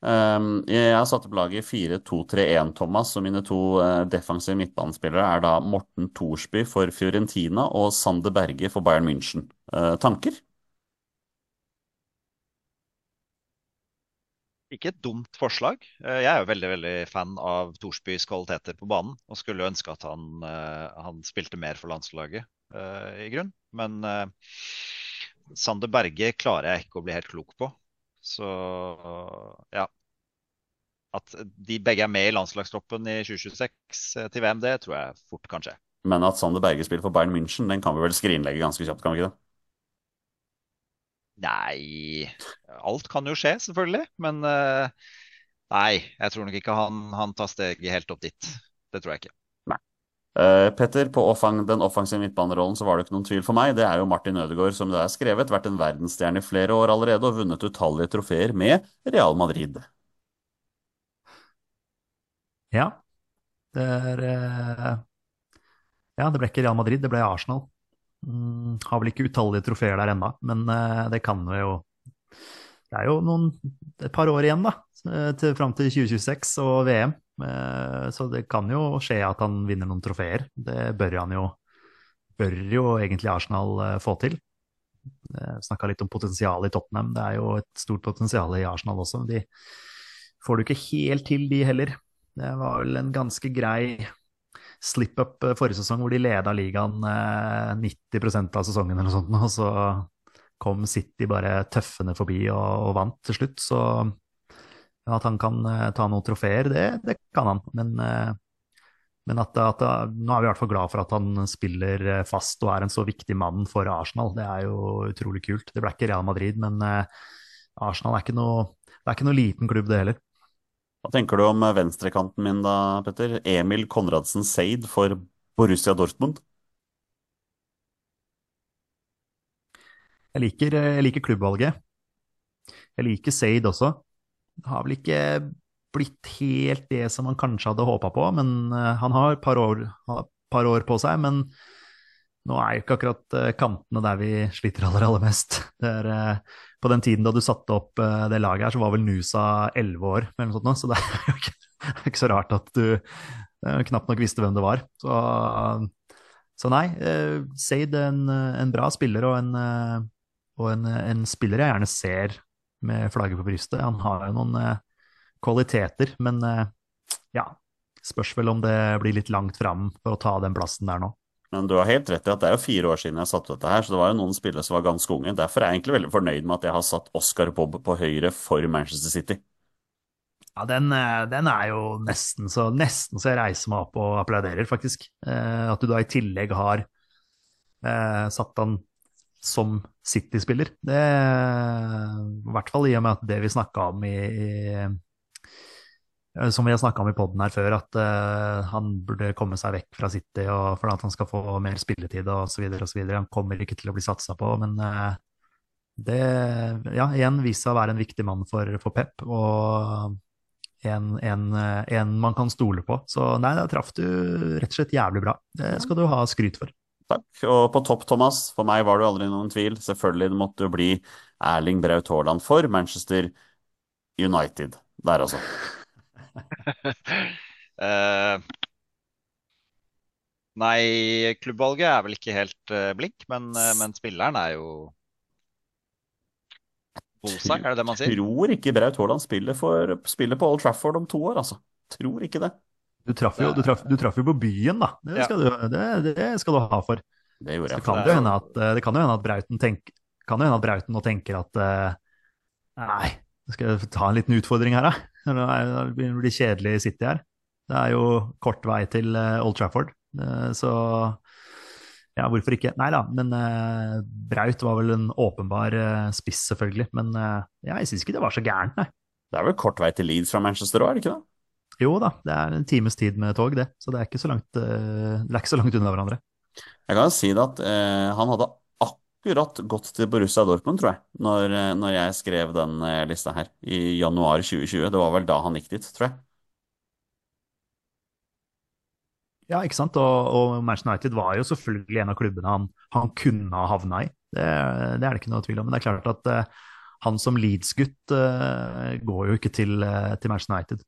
Um, jeg har satt opp laget 4-2-3-1, Thomas, og mine to uh, defensive midtbanespillere er da Morten Thorsby for Fiorentina og Sander Berge for Bayern München. Uh, tanker? Ikke et dumt forslag. Eh, Jeg er jo veldig veldig fan av Thorsbys kvaliteter på banen. Og skulle ønske at han, han spilte mer for landslaget, eh, i grunn. Men Sander Berge klarer jeg ikke å bli helt klok på. Så ja. At de begge er med i landslagstroppen i 2026 til VM, det tror jeg fort kan skje. Men at Sander Berge spiller for Bayern München, den kan vi vel skrinlegge ganske kjapt, kan vi ikke det? Nei Alt kan jo skje, selvfølgelig. Men eh, nei, jeg tror nok ikke han, han tar steget helt opp dit. Det tror jeg ikke. Uh, Petter, på offang, den offensive midtbanerollen så var det ikke noen tvil for meg. Det er jo Martin Ødegaard, som det er skrevet, vært en verdensstjerne i flere år allerede og vunnet utallige trofeer med Real Madrid. Ja. Det er eh, Ja, det ble ikke Real Madrid, det ble Arsenal. Mm, har vel ikke utallige trofeer der ennå, men eh, det kan vi jo Det er jo noen, et par år igjen, da, eh, til, fram til 2026 og VM. Eh, Så det kan jo skje at han vinner noen trofeer. Det bør han jo Bør jo egentlig Arsenal eh, få til. Snakka litt om potensial i Tottenham. Det er jo et stort potensial i Arsenal også. men De får du ikke helt til, de heller. Det var vel en ganske grei slip-up eh, forrige sesong hvor de leda ligaen eh, 90% av sesongen eller noe sånt, og så kom City bare tøffende forbi og, og vant til slutt. Så at han kan eh, ta noen trofeer, det, det kan han. Men, eh, men at, at, nå er vi i hvert fall glad for at han spiller eh, fast og er en så viktig mann for Arsenal. Det er jo utrolig kult. Det ble ikke Real Madrid, men eh, Arsenal er ikke noe, det er ikke noe liten klubb, det heller. Hva tenker du om eh, venstrekanten min da, Petter? Emil Konradsen Seid for Borussia Dortmund? Jeg liker, jeg liker klubbvalget. Jeg liker Seid også. Har vel ikke blitt helt det som han kanskje hadde håpa på, men eh, han har et par par år på seg. Men nå er jo ikke akkurat eh, kantene der vi sliter aller, aller mest. Er, eh, på den tiden da du satte opp det laget her, så var vel Nusa elleve år, eller noe sånt, nå, så det er jo ikke, er ikke så rart at du knapt nok visste hvem det var. Så, så nei, Seid er en, en bra spiller og, en, og en, en spiller jeg gjerne ser med flagget på brystet. Han har jo noen eh, kvaliteter, men eh, ja, spørs vel om det blir litt langt fram for å ta den plassen der nå. Men du har helt rett i at det er jo fire år siden jeg satte dette her, så det var jo noen spillere som var ganske unge. Derfor er jeg egentlig veldig fornøyd med at jeg har satt Oscar Bob på høyre for Manchester City. Ja, den, eh, den er jo nesten så, nesten så jeg reiser meg opp og applauderer, faktisk. Eh, at du da i tillegg har eh, satt han som City-spiller. Det I hvert fall i og med at det vi snakka om i, i som vi har snakka om i poden her før, at uh, han burde komme seg vekk fra City og, for at han skal få mer spilletid osv. osv. Han kommer ikke til å bli satsa på, men uh, det ja, igjen viser seg å være en viktig mann for, for Pep. Og en, en, en, man kan stole på. Så nei, da traff du rett og slett jævlig bra. Det skal du ha skryt for. Takk. Og på topp, Thomas, for meg var det aldri noen tvil. Selvfølgelig det måtte jo bli Erling Braut Haaland for Manchester United der, altså. Eh, nei, klubbvalget er vel ikke helt eh, blink, men, eh, men spilleren er jo Bosak, er det det man sier? Tror ikke Braut Haaland spiller, for, spiller på Old Trafford om to år, altså. Tror ikke det. Du traff jo, du traff, du traff jo på byen, da. Det skal, du, det, det skal, du, ha for. Det gjorde jeg. Så kan det, hende at, det kan jo hende at Brauten, tenk, kan jo hende at Brauten nå tenker at Nei, skal jeg ta en liten utfordring her, da? Det blir kjedelig City her. Det er jo kort vei til Old Trafford, så ja, hvorfor ikke? Nei da, men uh, Braut var vel en åpenbar uh, spiss, selvfølgelig. Men uh, ja, jeg syns ikke det var så gærent, nei. Det er vel kort vei til Leeds fra Manchester òg, er det ikke det? Jo da, det er en times tid med tog, det. Så det er ikke så langt, det er ikke så langt unna hverandre. Jeg kan si det at han hadde akkurat gått til Borussia Dortmund, tror jeg, når, når jeg skrev den lista her i januar 2020. Det var vel da han gikk dit, tror jeg. Ja, ikke sant. Og, og, Manchester United var jo selvfølgelig en av klubbene han, han kunne ha havna i. Det, det er det ikke noe tvil om. Men det er klart at uh, han som Leeds-gutt uh, går jo ikke til, uh, til Manchester United.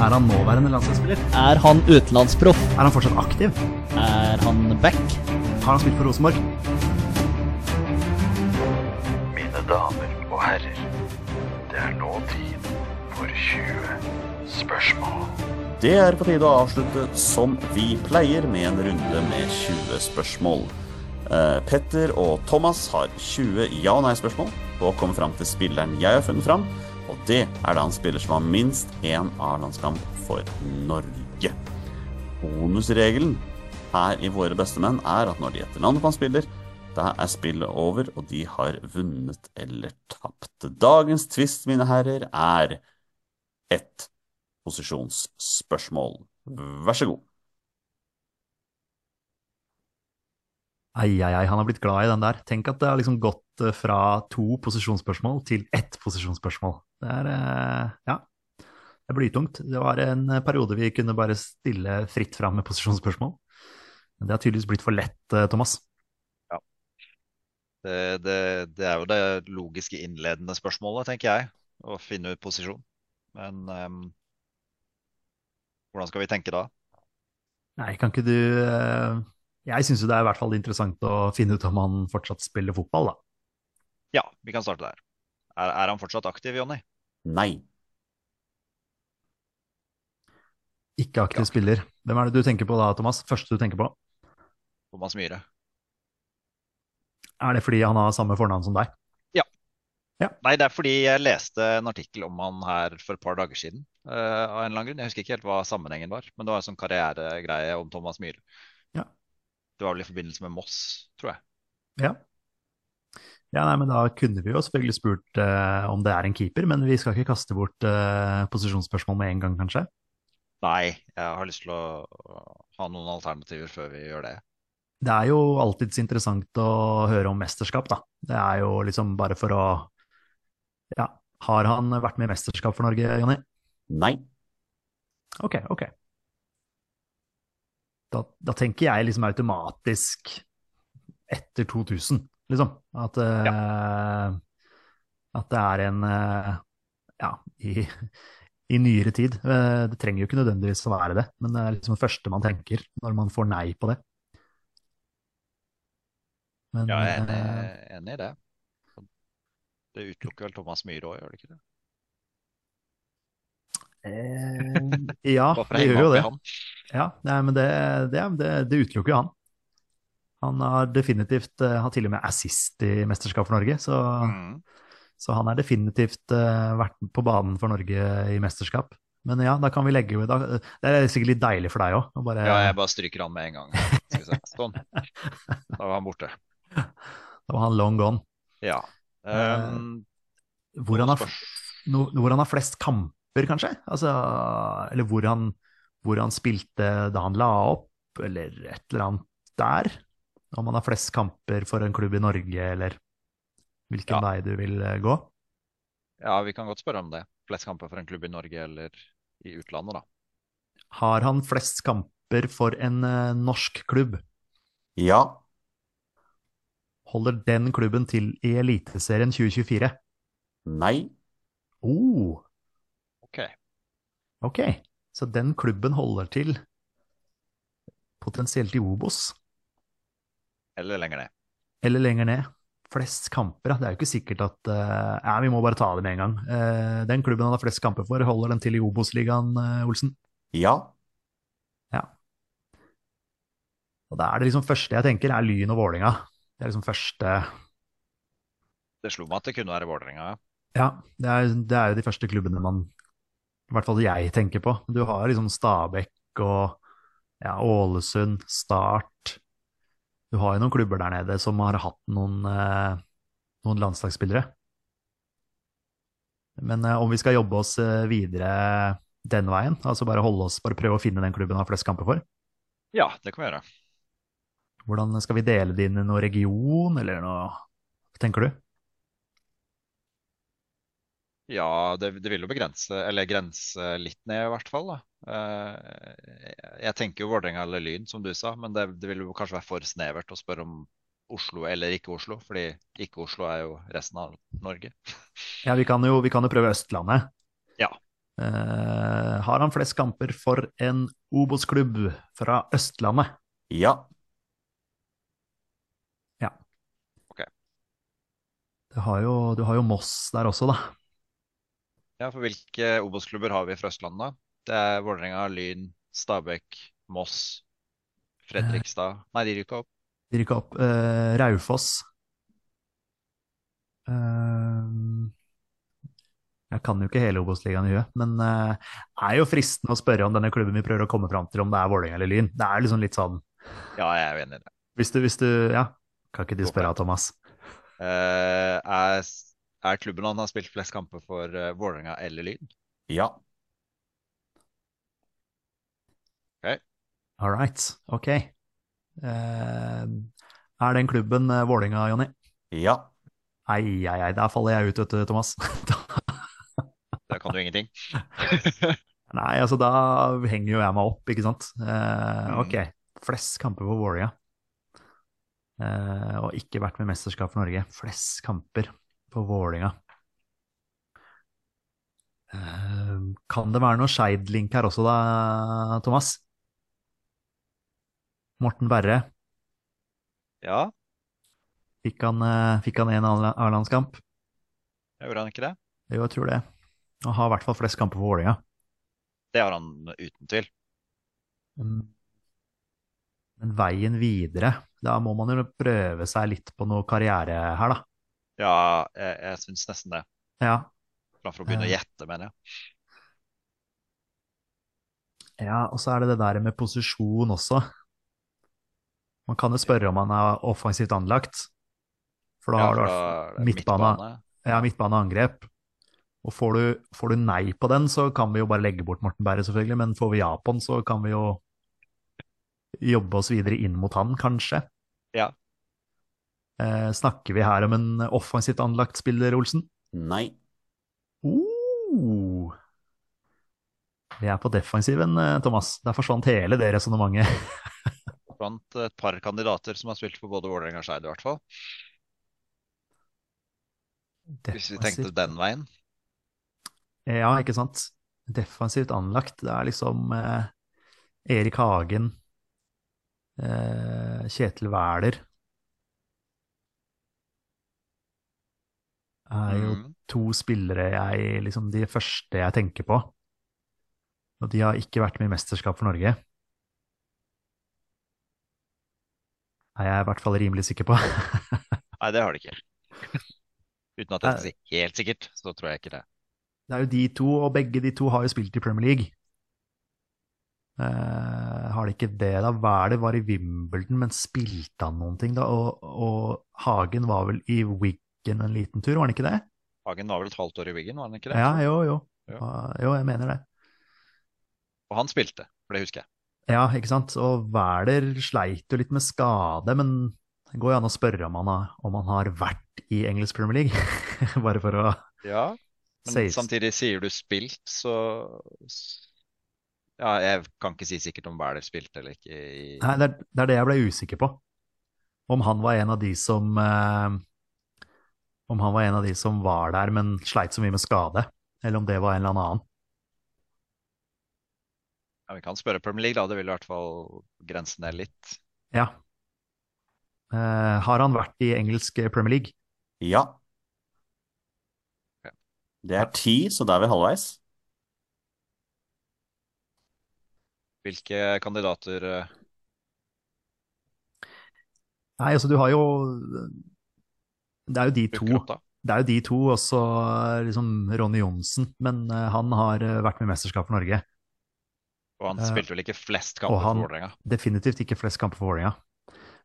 Er han nåværende landslagsspiller? Er han utenlandsproff? Er han fortsatt aktiv? Er han back? Har han spilt for Rosenborg? Mine damer og herrer, det er nå tid for 20 spørsmål. Det er på tide å avslutte som vi pleier, med en runde med 20 spørsmål. Eh, Petter og Thomas har 20 ja- og nei-spørsmål på å komme fram til spilleren jeg har funnet fram. Det er da en spiller som har minst én A-landskamp for Norge. Bonusregelen her i Våre bestemenn er at når de etter på en spiller, da er spillet over, og de har vunnet eller tapt. Dagens tvist, mine herrer, er ett posisjonsspørsmål. Vær så god. Ai, ai, ai, han har blitt glad i den der. Tenk at det har liksom gått eh, fra to posisjonsspørsmål til ett posisjonsspørsmål. Det er eh, ja, det er blytungt. Det var en periode vi kunne bare stille fritt fram med posisjonsspørsmål. Men det har tydeligvis blitt for lett, Thomas. Thomas. Det, det, det er jo det logiske innledende spørsmålet, tenker jeg. Å finne ut posisjon. Men um, hvordan skal vi tenke da? Nei, kan ikke du eh, Jeg syns det er i hvert fall interessant å finne ut om han fortsatt spiller fotball, da. Ja, vi kan starte der. Er, er han fortsatt aktiv, Jonny? Nei. Ikke aktiv spiller. Hvem er det du tenker på da, Thomas? Første du tenker på? Thomas Myhre? Er det fordi han har samme fornavn som deg? Ja. Nei, det er fordi jeg leste en artikkel om han her for et par dager siden. Uh, av en eller annen grunn. Jeg husker ikke helt hva sammenhengen var, men det var en sånn karrieregreie om Thomas Myhre. Det var vel i forbindelse med Moss, tror jeg. Ja. Ja, nei, men da kunne vi jo selvfølgelig spurt eh, om det er en keeper, men vi skal ikke kaste bort eh, posisjonsspørsmål med en gang, kanskje? Nei, jeg har lyst til å ha noen alternativer før vi gjør det. Det er jo alltids interessant å høre om mesterskap, da. Det er jo liksom bare for å Ja, har han vært med i mesterskap for Norge, Jonny? Nei. Ok, ok. Da, da tenker jeg liksom automatisk etter 2000, liksom. At, eh, at det er en uh, Ja, i, i nyere tid. Uh, Det trenger jo ikke nødvendigvis å være det, men det er liksom det første man tenker når man får nei på det. Men, Ja, jeg er enig, i det. Det utelukker vel Thomas Myhre òg, gjør det ikke det? ja, det gjør jo det. Ja, nei, men det, det, det, det utelukker jo han. Han har definitivt eh, har til og med assist i mesterskap for Norge, så, Mm. så han er definitivt eh, vært på banen for Norge i mesterskap. Men ja, da kan vi legge da, Det er sikkert litt deilig for deg òg. Bare, Ja, jeg bare stryker han med en gang. Sånn. Da var han borte. Da var han long gone. Ja. Um, Hvor han, har, hvor han har flest kamper, kanskje? Altså, eller hvor han, hvor han spilte da han la opp, eller et eller annet der. Om han har flest kamper for en klubb i Norge, eller hvilken Ja. vei du vil eh, gå. ja, vi kan godt spørre om det. Flest kamper for en klubb i Norge eller i utlandet, da. Har han flest kamper for en uh, norsk klubb? Ja. Holder den klubben til i Eliteserien 2024? Nei. Oh, OK. ok. Så den klubben holder til potensielt i Obos, Eller lenger ned. eller lenger ned. Flest kamper, ja. Det er jo ikke sikkert at uh, Ja, vi må bare ta det med en gang. Uh, den klubben han har flest kamper for, holder den til i Obos-ligaen, uh, Olsen? Ja. Ja. Og da er det liksom første jeg tenker, er Lyn og Vålinga. Det er liksom første Det slo meg at det kunne være Vålerenga. ja. Ja, det er, det er jo de første klubbene man I hvert fall jeg tenker på. Du har liksom Stabæk og ja, Ålesund, Start Du har jo noen klubber der nede som har hatt noen, eh, noen landslagsspillere. Men eh, om vi skal jobbe oss eh, videre den veien, altså bare holde oss, bare prøve å finne den klubben du har flest kamper for, Ja, det kan vi gjøre. hvordan skal vi dele det inn i noen region, eller noe Hva tenker du? Ja, det, det vil jo begrense, eller grense litt ned i hvert fall, da. Eh, Jeg tenker jo Vålerenga eller Lyn, som du sa, men det, det vil jo kanskje være for snevert å spørre om Oslo eller ikke Oslo, fordi ikke Oslo er jo resten av Norge. Ja, vi kan jo, vi kan jo prøve Østlandet. Ja. Eh, har han flest kamper for en Obos-klubb fra Østlandet? Ja. Du har jo, du har jo Moss der også, da. Ja, for hvilke Obos-klubber har vi fra Østlandet? Det er Vålerenga, Lyn, Stabæk, Moss, Fredrikstad Nei, de rykker opp. De rykka opp. Uh, Raufoss. Uh, jeg kan jo ikke hele Obos-ligaen i huet, men eh, det er jo fristende å spørre om denne klubben vi prøver å komme fram til, om det er Vålerenga eller Lyn. Det er liksom litt sånn Ja, jeg er enig i det. Hvis du, hvis du Ja, kan ikke du spørre. Thomas? Uh, er, er klubben han har spilt flest kamper for uh, Vålerenga eller Lyn? Ja. All right, ok. Uh, er den klubben uh, Vålerenga, Jonny? Ja. Ei, ei, ei, der faller jeg ut, vet du, Thomas. Der kan du ingenting. Nei, altså da henger jo jeg meg opp, ikke sant. Eh, Mm. ok, flest kamper for Vålerenga. Uh, og ikke vært med i mesterskap for Norge. Flest kamper for Vålerenga. Eh, kan det være noe Skeid-link her også, da, Thomas? Morten Berre, Ja, fikk han, eh, fikk han en A-landskamp? gjorde han ikke det? Jo, jeg tror det. Han har i hvert fall flest kamper for Vålerenga. Det har han uten tvil. Men veien videre, da må man jo prøve seg litt på noe karriere her, da. Ja, jeg, jeg syns nesten det. Ja, Framfor å begynne å Eh. gjette, mener jeg. ja og så er det det der med posisjon også. Man kan jo spørre om han er offensivt anlagt. For da Ja, har du midtbane, det midtbane, ja, midtbaneangrep. Og får du, får du nei på den, så kan vi jo bare legge bort Morten Berre, selvfølgelig. Men får vi ja på den, så kan vi jo jobbe oss videre inn mot han, kanskje. Ja. Eh, snakker vi her om en offensivt anlagt spiller, Olsen? Nei. Uh. Vi er på defensiven, eh, Thomas. Der forsvant hele det resonnementet. Blant et par kandidater som har spilt for både Vålerenga og Skeid, i hvert fall. Hvis vi tenkte den veien. Ja, ikke sant. Defensivt anlagt. Det er liksom eh, Erik Hagen, eh, Kjetil Wæler er jo Mm. to spillere jeg liksom de første jeg tenker på. Og de har ikke vært med i mesterskap for Norge. Er jeg i hvert fall rimelig sikker på. Nei, det har de ikke. Uten at jeg skal si helt sikkert, så tror jeg ikke det. Det er jo de to, og begge de to har jo spilt i Premier League. Uh, har de ikke det, da? Wæler var i Wimbledon, men spilte han noen ting da? Og, og Hagen var vel i Wiggen en liten tur, var han ikke det? Hagen var vel et halvt år i Wiggen, var han ikke det? Ja, jo, jo. Ah, Jo, jeg mener det. Og han spilte, for det husker jeg. Ja, ikke sant. Og Wæler sleit jo litt med skade, men det går jo an å spørre om han har, om han har vært i engelsk Premier League. Bare for å Ja, men Saves. samtidig sier du spilt, så Ja, jeg kan ikke si sikkert om Wæler spilte eller ikke i Nei, det er, det er det jeg ble usikker på. Om han var en av de som eh, Om han var en av de som var der, men sleit så mye med skade. Eller om det var en eller annen. ja, Vi kan spørre Premier League, da. Det vil i hvert fall grense ned litt. Ja. Eh, har han vært i engelsk Premier League? Ja. Det er ti, så da er vi halvveis. Hvilke kandidater eh, Nei, altså du har jo Det er jo de to. Det er jo de to, også liksom Ronny Johnsen. Men eh, han har eh, vært med i mesterskap for Norge. Og han Eh, spilte vel ikke flest kamper for Vålerenga? Definitivt ikke flest kamper for Vålerenga.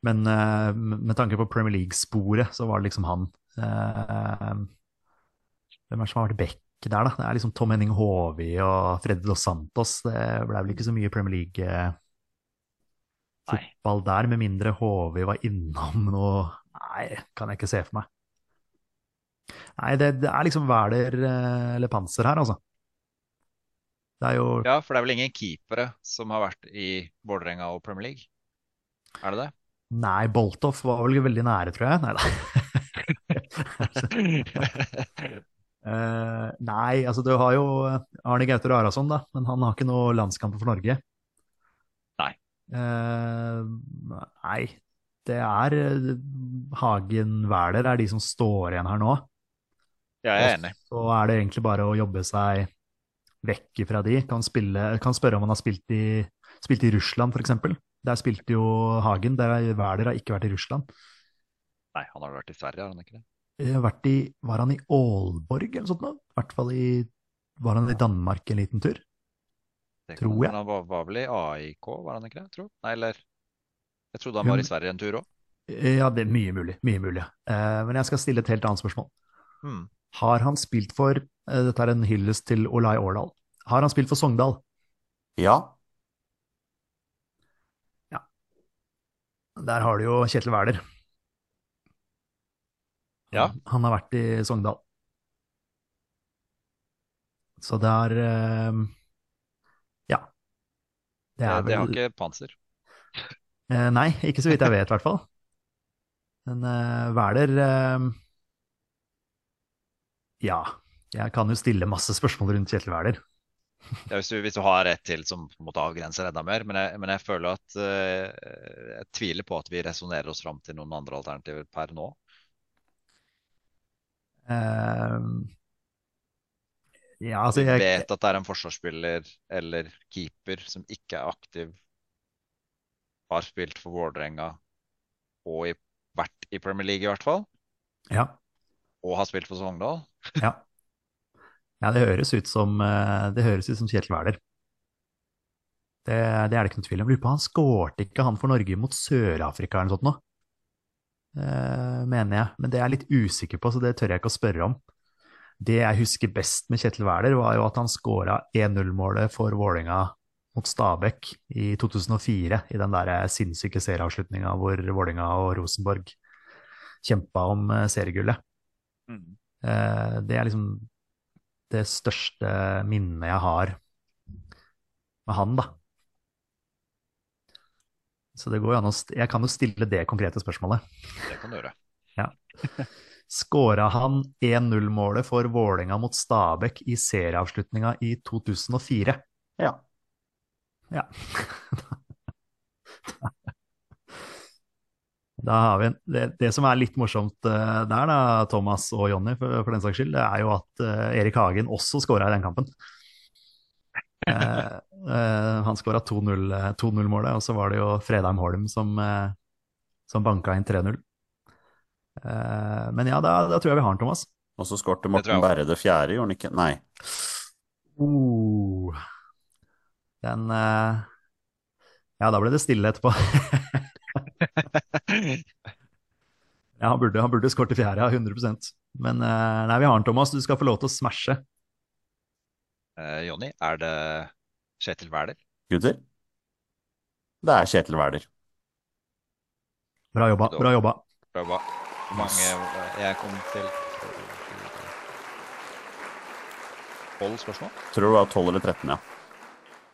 Men eh, med tanke på Premier League-sporet, så var det liksom han. Eh, hvem er det som har vært back der, da? Det er liksom Tom Henning Håvi og Freddy Dos Santos. Det ble vel ikke så mye Premier League-fotball der, med mindre Håvi var innom noe Nei, kan jeg ikke se for meg. Nei, det, det er liksom Hvaler eh, eller Panser her, altså. Det er jo Ja, for det er vel ingen keepere som har vært i Vålerenga og Premier League? Er det det? Nei, Boltoff var vel veldig nære, tror jeg. Nei da. Uh, nei, altså du har jo Arne Gauter Arason, da, men han har ikke noe landskamper for Norge. Nei. Uh, nei, det er eh, Hagen Wæler er de som står igjen her nå. Jeg er enig. Så er det egentlig bare å jobbe seg vekk fra de. Kan, spille, kan spørre om han har spilt i, spilt i Russland, f.eks. Der spilte jo Hagen. Der Wæler har ikke vært i Russland. Nei, han har vært i Sverige, har han ikke det? Eh, Vært i, var han i Aalborg eller noe sånt? nå? I hvert fall i Var han i Danmark en liten tur? det Tror jeg. Han var, var vel i AIK, var han ikke det? Tror? Nei, eller Jeg trodde han var i Sverige en tur òg. Eh, Ja, det er mye mulig. Mye mulig. Eh, men jeg skal stille et helt annet spørsmål. Hmm. Har han spilt for eh, Dette er en hyllest til Olai Årdal. Har han spilt for Sogndal? Ja. Ja. Der har du jo Kjetil Wæler. Ja. Han har vært i Sogndal. Så det er eh, Ja. Det er er det har ikke Panser. eh, Nei, ikke så vidt jeg vet, i hvert fall. Men Wæler Ja. Jeg kan jo stille masse spørsmål rundt Kjetil Wæler. Ja, hvis, hvis du har et til som på en måte avgrenser enda mer. Men jeg, men jeg føler at uh, Jeg tviler på at vi resonnerer oss fram til noen andre alternativer per nå. Uh, ja, altså jeg, vet at det er en forsvarsspiller eller keeper som ikke er aktiv, har spilt for Vålerenga og i, vært i Premier League i hvert fall, ja, og har spilt for Sogndal. ja. ja, det høres ut som eh, Det høres ut som Kjetil Wæler. Det, det er det ikke noe tvil om. Lurer på, han skårte ikke han for Norge mot Sør-Afrika eller noe sånt nå? Eh, mener jeg. Men det er jeg litt usikker på, så det tør jeg ikke å spørre om. Det jeg husker best med Kjetil Wæler, var jo at han skåra 1-0-målet for Vålerenga mot Stabæk i 2004, i den der sinnssyke serieavslutninga hvor Vålerenga og Rosenborg kjempa om eh, seriegullet. Eh, Det er liksom det største minnet jeg har med han, da. Så det går jo an å st Jeg kan jo stille det konkrete spørsmålet. Det kan du gjøre. Skåra han 1-0-målet for Vålerenga mot Stabæk i serieavslutninga i 2004? Ja. Ja. Da har vi en, det, det som er litt morsomt eh, der, da, Thomas og Jonny, for, for den saks skyld, det er jo at eh, Erik Hagen også skåra i den kampen. Eh, eh, han skåra 2-0-målet, og så var det jo Fredheim Holm som, eh, som banka inn 3-0. Eh, men ja, da, da tror jeg vi har den, Thomas. Og så skårte Morten Berre det fjerde, gjorde han ikke? Nei. Uh, den eh, Ja, da ble det stille etterpå. ja, han burde, han burde skåret i fjerde, ja, 100% Men eh, nei, vi har han, Thomas. Du skal få lov til å smashe. Eh, Jonny, er det Kjetil Wæler? Gutter? Det er Kjetil Wæler. Bra jobba. Bra jobba. Bra jobba. Hvor mange eh, Jeg kom til Tolv spørsmål? Tror det var 12 eller 13, ja.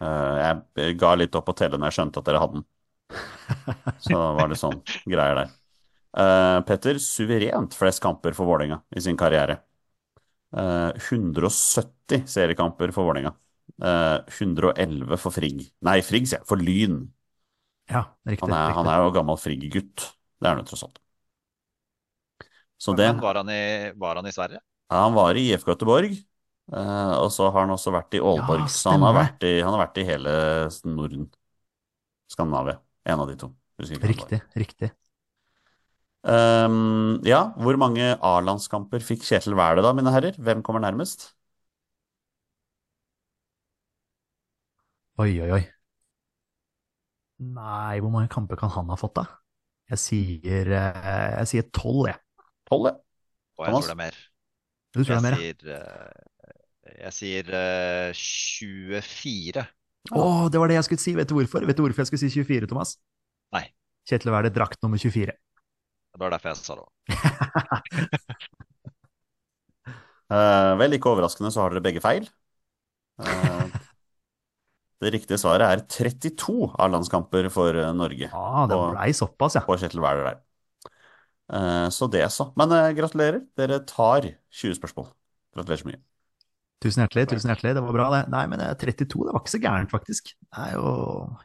Eh, Jeg ga litt opp på telle når jeg skjønte at dere hadde den. Så var det sånn greier der. Uh, Petter, suverent flest kamper for Vålerenga i sin karriere. Uh, 170 seriekamper for Vålerenga. Uh, 111 for Frigg. Nei, Frigg, sier jeg. For Lyn. Ja, riktig. Han er, han er jo gammel Frigg-gutt. Det er han jo tross alt. Så det var han, i, var han i Sverige? Ja, han var i IFK Göteborg, Uh, og så har han også vært i Aalborg. Ja, så han har, vært i, han har vært i hele Norden. Skandinavia. En av de to. Riktig. Riktig. Um, ja, hvor mange A-landskamper fikk Kjetil Wæler da, mine herrer? Hvem kommer nærmest? Oi, oi, oi. Nei, hvor mange kamper kan han ha fått, da? Jeg sier, eh, jeg sier tolv, jeg. Tolv, ja. Og jeg Thomas? tror det er mer. Du tror det er mer? ja? Jeg sier, eh, jeg sier eh, 24. Å, det var det jeg skulle si. Vet du hvorfor? Vet du hvorfor jeg skulle si 24, Thomas? Nei. Kjetil Wæler drakt nummer 24. Det var derfor jeg sa det òg. uh, vel, ikke overraskende så har dere begge feil. Uh, det riktige svaret er 32 A-landskamper for eh, Norge Ah, det blei såpass, ja. på Kjetil Wæler der. Uh, så det, så. Men uh, gratulerer. Dere tar 20 spørsmål. Gratulerer så mye. Tusen hjertelig, tusen hjertelig. Det var bra, det. Nei, men eh, 32, det var ikke så gærent, faktisk. Jo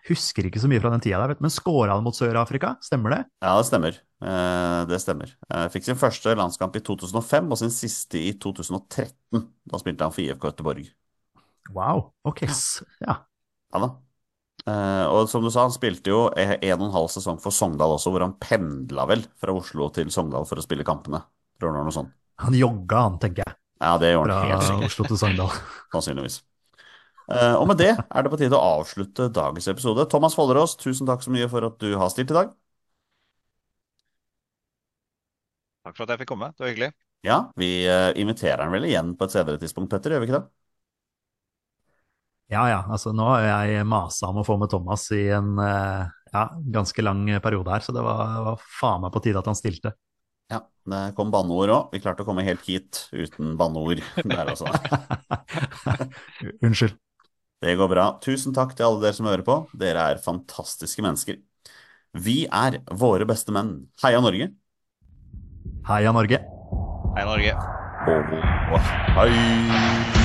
Husker ikke så mye fra den tida der, vet du. Men skåra han mot Sør-Afrika? Stemmer det? Ja, det stemmer. Eh, det stemmer. Eh, fikk sin første landskamp i 2005 og sin siste i 2013. Da spilte han for IFK Göteborg. Wow. Ok, ja. Ja da. Eh, og som du sa, han spilte jo en og en halv sesong for Sogndal også, hvor han pendla vel fra Oslo til Sogndal for å spille kampene. Tror du det var noe sånt. Han jogga, han, tenker jeg. Ja, det gjorde han helt sikkert. Oslo til Sogndal. Sannsynligvis. Uh, og med det er det på tide å avslutte dagens episode. Thomas Follerås, tusen takk så mye for at du har stilt i dag. Takk for at jeg fikk komme. Det var hyggelig. Ja, vi uh, inviterer han vel igjen på et senere tidspunkt, Petter, gjør vi ikke det? Ja ja, altså nå har jeg masa om å få med Thomas i en uh, ja, ganske lang periode her, så det var, var faen meg på tide at han stilte. Ja, det kom banneord òg. Vi klarte å komme helt hit uten banneord der altså. Unnskyld. Det går bra. Tusen takk til alle dere som hører på. Dere er fantastiske mennesker. Vi er våre beste menn. Heia Norge. Heia Norge. Heia Norge. Og hei.